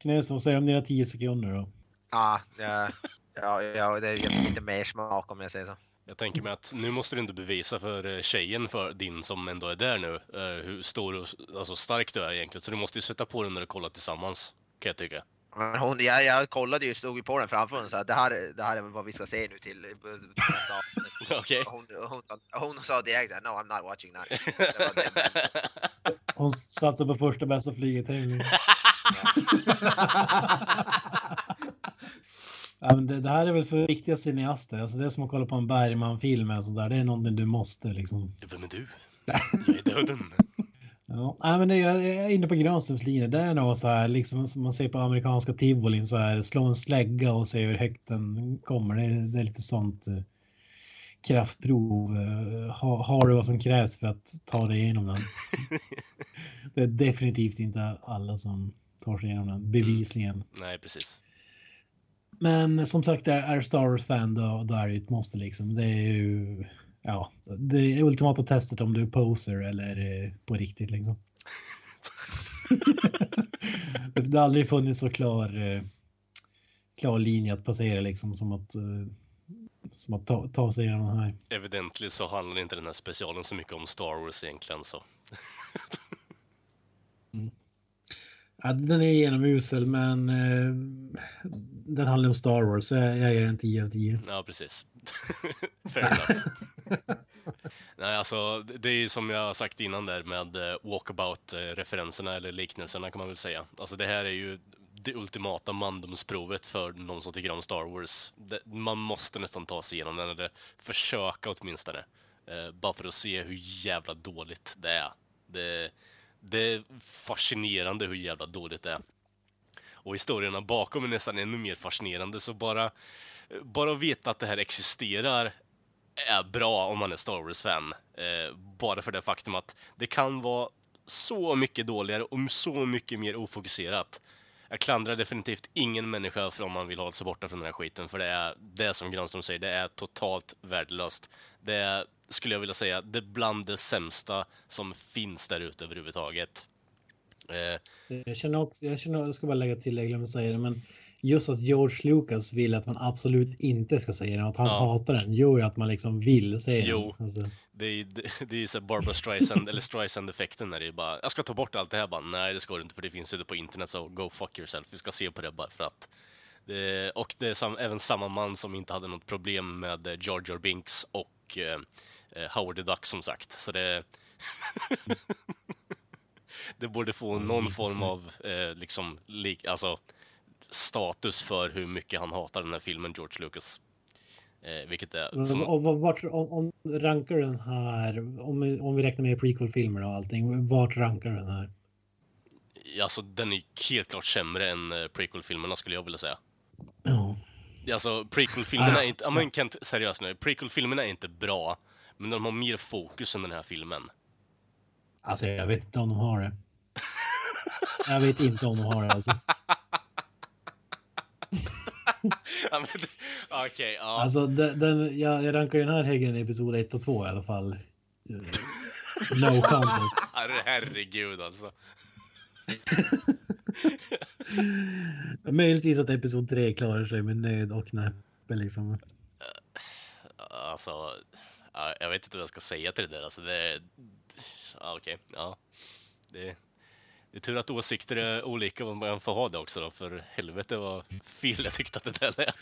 Knus, vad säger du om dina 10 sekunder då? Ja, ja, ja, ja det är lite mer smak om jag säger så. Jag tänker mig att nu måste du inte bevisa för eh, tjejen för din som ändå är där nu, eh, hur stor och alltså stark du är egentligen. Så du måste ju sätta på den när du kollar tillsammans, kan jag tycka. Hon, jag, jag kollade ju, stod ju på den framför henne så här, det här, det här är vad vi ska se nu till eh. Och Hon, hon, hon, sa direkt no I'm not watching that. Hon satsar på första bästa flyget. Ja, men det, det här är väl för riktiga cineaster. Alltså det är som att kolla på en Bergman-film. där. Det är någonting du måste liksom. Vem är du? Jag är döden. Ja, nej, men det, jag är inne på Granströms linje. Det är nog så här, liksom som man ser på amerikanska tivolin, så här slå en slägga och se hur högt den kommer. Det, är- det är lite sånt eh, kraftprov. Eh, ha, har du vad som krävs för att ta dig igenom den? det är definitivt inte alla som tar sig igenom den, bevisligen. Nej, precis. Men som sagt, är är Star Wars-fan då, då är det ett måste liksom. Det är ju, ja, det är ultimata testet om du är poser eller på riktigt liksom. det har aldrig funnits så klar, eh, klar linje att passera liksom som att, eh, som att ta, ta sig igenom här. Evidently så handlar inte den här specialen så mycket om Star Wars egentligen, så. Ja, den är genomusel men eh, den handlar om Star Wars så jag, jag ger den 10 av 10. Ja, precis. Fair enough. Nej, alltså, det är ju som jag har sagt innan där med eh, walkabout-referenserna eller liknelserna kan man väl säga. Alltså det här är ju det ultimata mandomsprovet för någon som tycker om Star Wars. Man måste nästan ta sig igenom den, eller försöka åtminstone. Eh, bara för att se hur jävla dåligt det är. Det, det är fascinerande hur jävla dåligt det är. Och historierna bakom är nästan ännu mer fascinerande, så bara, bara att veta att det här existerar är bra om man är Star Wars-fan. Eh, bara för det faktum att det kan vara så mycket dåligare och så mycket mer ofokuserat. Jag klandrar definitivt ingen människa för om man vill hålla sig borta från den här skiten, för det är, det är som Granström säger, det är totalt värdelöst. Det är, skulle jag vilja säga, det bland det sämsta som finns där ute överhuvudtaget. Eh, Jag känner också, jag känner, jag ska bara lägga till, jag glömde säga det, men just att George Lucas vill att man absolut inte ska säga den, att han Ja. hatar den, gör ju att man liksom vill säga Jo. den. Alltså, Det är, det, det är ju så Barbara Streisand, eller Streisand-effekten när det är bara, jag ska ta bort allt det här bara, nej det ska du inte för det finns ute på internet så go fuck yourself, vi ska se på det bara för att. Det, och det är sam, även samma man som inte hade något problem med eh, Jar Jar Binks och eh, eh, Howard the Duck som sagt, så det... det borde få någon form av eh, liksom, lik, alltså status för hur mycket han hatar den här filmen, George Lucas. Eh, vilket är... Som, och, och, vart, om, om rankar den här, om, vi- om vi räknar med prequel-filmer och allting, vart rankar den här? Alltså, den är helt klart sämre än eh, prequel-filmerna skulle jag vilja säga. Ja. Alltså, prequel-filmerna Ah, är inte... Ja, men Kent, seriöst nu. Prequel-filmerna är inte bra, men de har mer fokus än den här filmen. Alltså jag vet inte om de har det. Jag vet inte om de har det alltså. Okej, ja. Alltså den, den, jag, jag rankar ju den här högre än episod 1 och 2 i alla fall. Eh, No contest. Herre- Herregud alltså. Möjligtvis att episod 3 klarar sig med nöd och näppe liksom. Alltså, Ja, jag vet inte vad jag ska säga till det där. Alltså det... Ja, okej. Ja. Det... Det är tur att åsikter är olika vad man får ha det också då, för helvete vad fel jag tyckte att det där lät.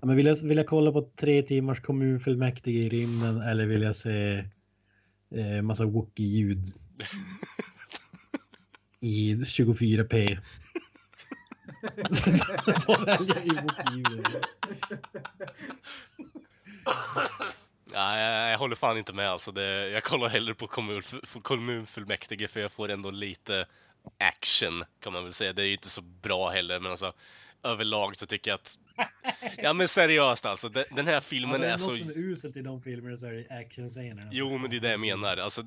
Ja, men vill, jag, vill jag kolla på tre timmars kommunfullmäktige i rymden eller vill jag se eh, massa Wookie-ljud i 24p? Då väljer jag ju Wookie-ljud. Nej, jag, jag håller fan inte med alltså. Det, jag kollar hellre på kommun, kommunfullmäktige för jag får ändå lite action kan man väl säga. Det är ju inte så bra heller, men alltså överlag så tycker jag att Ja men seriöst alltså, den, den här filmen Ja, är något så... som är uselt i de filmerna så är det actionscenerna. Jo, men det är det jag menar. Alltså,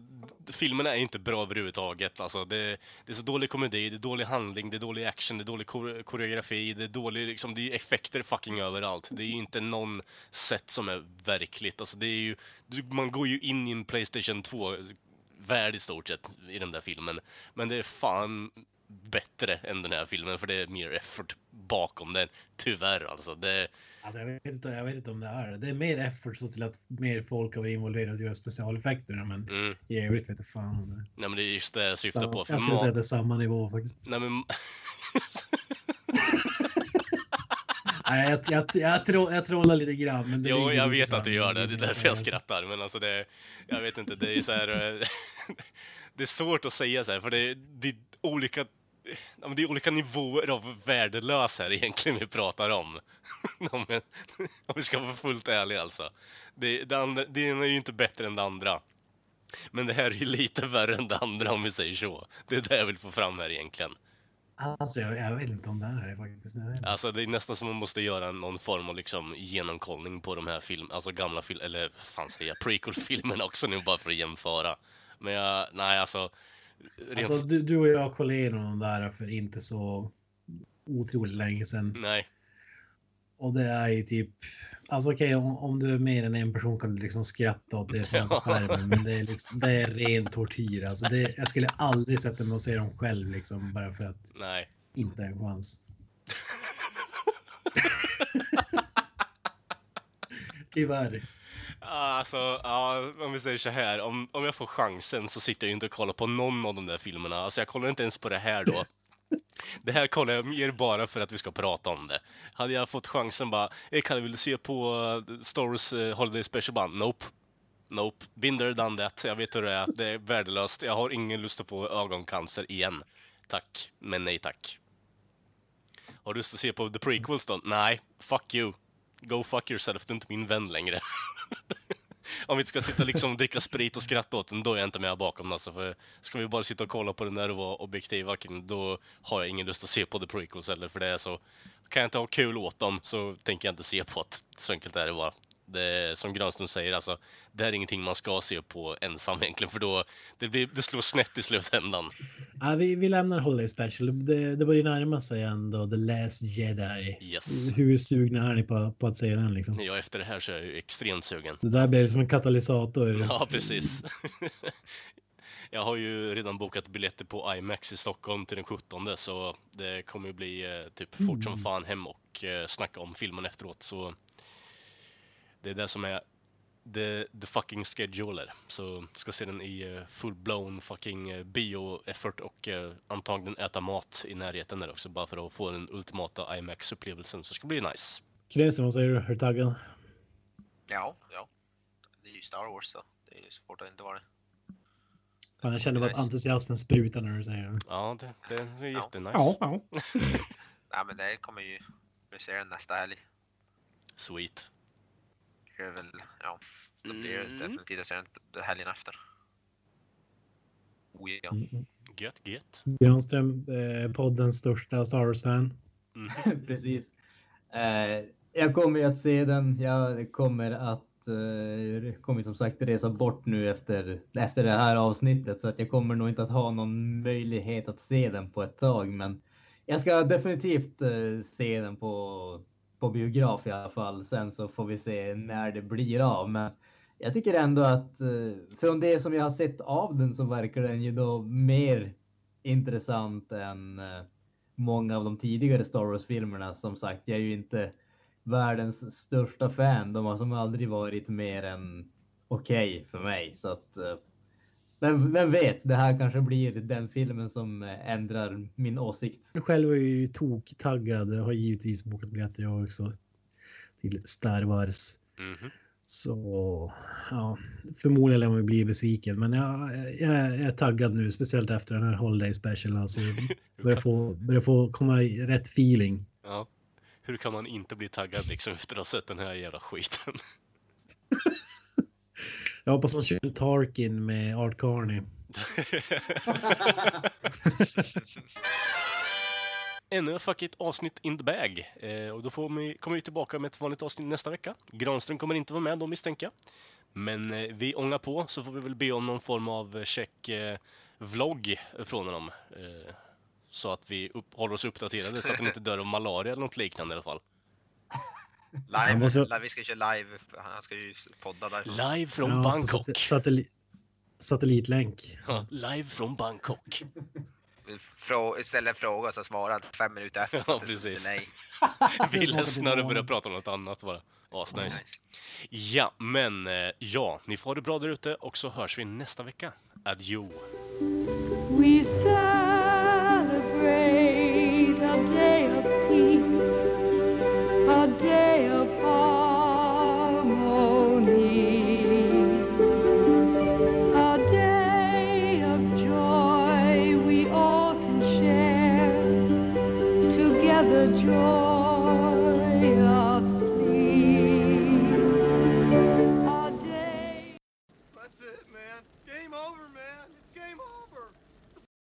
filmerna är inte bra överhuvudtaget. Alltså, det, det är så dålig komedi, det är dålig handling, det är dålig action, det är dålig kore- koreografi, det är dålig, liksom, det är effekter fucking överallt. Det är ju inte någon sätt som är verkligt. Alltså, det är ju, man går ju in i en Playstation 2-värld i stort sett i den där filmen. Men det är fan bättre än den här filmen, för det är mer effort bakom den. Tyvärr alltså. Det, Alltså, jag, vet inte, jag vet inte om det är det. Är mer effort så till att mer folk har varit involverade att göra specialeffekterna, men mm. i övrigt vet jag fan om det. Nej men det är just det jag syftar Samma- på. För jag skulle säga att det är samma nivå faktiskt. Nej men... Nej, jag, jag, jag, tro, jag trollar lite grann. Men det Jo, jag vet att du gör det. Det är därför jag skrattar. Men alltså det... Jag vet inte, det är så här... eh, Det är svårt att säga så här, för det det olika... Det är olika nivåer av värdelös här egentligen vi pratar om. Om vi ska vara fullt ärliga alltså. Det, det, andra, det ena är ju inte bättre än det andra. Men det här är ju lite värre än det andra om vi säger så. Det är det jag vill få fram här egentligen. Alltså, jag, jag vet inte om det är det faktiskt. Alltså det är nästan som man måste göra någon form av liksom genomkollning på de här film, alltså gamla film, eller fan säger jag, prequel-filmerna också nu bara för att jämföra. Men jag, nej alltså. Rent, Alltså, du, du och jag kollade igenom de där för inte så otroligt länge sedan. nej. Och det är ju typ, alltså okej om, om du är mer än en person kan du liksom skratta åt det som på skärmen. Men det är, liksom, det är ren tortyr. Alltså det, jag skulle aldrig sätta mig och se dem själv liksom bara för att Nej. inte en chans. Tyvärr. Alltså, ja, om vi säger så här, om, om jag får chansen så sitter jag ju inte och kollar på någon av de där filmerna. Alltså jag kollar inte ens på det här då. Det här kollar jag mer bara för att vi ska prata om det. Hade jag fått chansen bara, eh, Kalle vill du se på uh, Star Wars eh, Holiday Special? Bara, nope. Nope. There, done that. Jag vet hur det är. Det är värdelöst. Jag har ingen lust att få ögoncancer igen. Tack, men nej tack. Har du lust att se på The Prequels då? Nej, fuck you. Go fuck yourself, du är inte min vän längre. Om vi inte ska sitta liksom och dricka sprit och skratta åt den, då är jag inte med bakom alltså, för Ska vi bara sitta och kolla på den där och vara objektiva då har jag ingen lust att se på The Prequels heller, för det är så... Kan jag inte ha kul åt dem så tänker jag inte se på det. Så enkelt är det bara. Det som Granström säger, alltså, det är ingenting man ska se på ensam egentligen, för då det, blir, det slår snett i slutändan. Ja, vi, vi lämnar Holiday Special. Det, det börjar närma sig ändå The Last Jedi. Yes. Hur sugna är ni på, på att se den liksom? Ja, efter det här så är jag ju extremt sugen. Det där blir som en katalysator. Ja, precis. Jag har ju redan bokat biljetter på IMAX i Stockholm till den 17 så det kommer ju bli eh, typ fort som fan hem och eh, snacka om filmen efteråt. Så det är det som är the, the fucking scheduler. Så ska se den i eh, full-blown fucking eh, bio-effort och eh, antagligen äta mat i närheten där också bara för att få den ultimata IMAX-upplevelsen. Så det ska bli nice. Kresen, vad säger du? Är du taggad? Ja, ja. Det är ju Star Wars så det är ju svårt att inte vara det. Fan, jag känner bara att entusiasmen sprutar när du säger det. Ja, det, det är jättenice. Ja, ja. Nej men det kommer ju, vi ser den nästa helg. Sweet. Det är väl, ja. Då blir det definitivt att se den helgen efter. Oh, ja. Mm. Gött, gött. Granström, eh, poddens största Star Wars-fan. Precis. Eh, jag kommer ju att se den. Jag kommer att eh, kommer som sagt resa bort nu efter, efter det här avsnittet så att jag kommer nog inte att ha någon möjlighet att se den på ett tag. Men jag ska definitivt eh, se den på, på biograf i alla fall. Sen så får vi se när det blir av. Men jag tycker ändå att eh, från det som jag har sett av den så verkar den ju då mer intressant än eh, många av de tidigare Star Wars-filmerna. Som sagt, jag är ju inte världens största fan. De har som aldrig varit mer än okej okay för mig. Så att, eh, vem, vem vet, det här kanske blir den filmen som eh, ändrar min åsikt. Själv är jag ju tok-taggad. Jag har givetvis bokat biljetter jag också. Till Star Wars. Mm -hmm. Så ja, förmodligen lär man bli besviken. Men jag, jag, är taggad nu, speciellt efter den här Holiday Special. Alltså, börjar, få, börjar få komma i rätt feeling. Ja. Hur kan man inte bli taggad liksom efter att ha sett den här jävla skiten? jag hoppas de kör Tarkin med Art Carney. ännu ett fuckigt avsnitt in the bag. Eh, och då får vi, kommer vi tillbaka med ett vanligt avsnitt nästa vecka. Granström kommer inte vara med då misstänker jag. Men eh, vi ångar på så får vi väl be om någon form av eh, check eh, vlogg från honom. Eh, så att vi upp, håller oss uppdaterade så att han inte dör av malaria eller något liknande i alla fall. Live, måste... vi ska köra live, han ska ju podda där. Live från ja, Bangkok. Satellit, satellitlänk. Ja, live från Bangkok. Frå, ställer en fråga så svarar han fem minuter efter. Ja, precis. Nej. Vi är ledsna och börjar prata om något annat bara. Asnice. Nice. Ja, men eh, ja, ni får ha det bra där ute och så hörs vi nästa vecka. Adjo! Day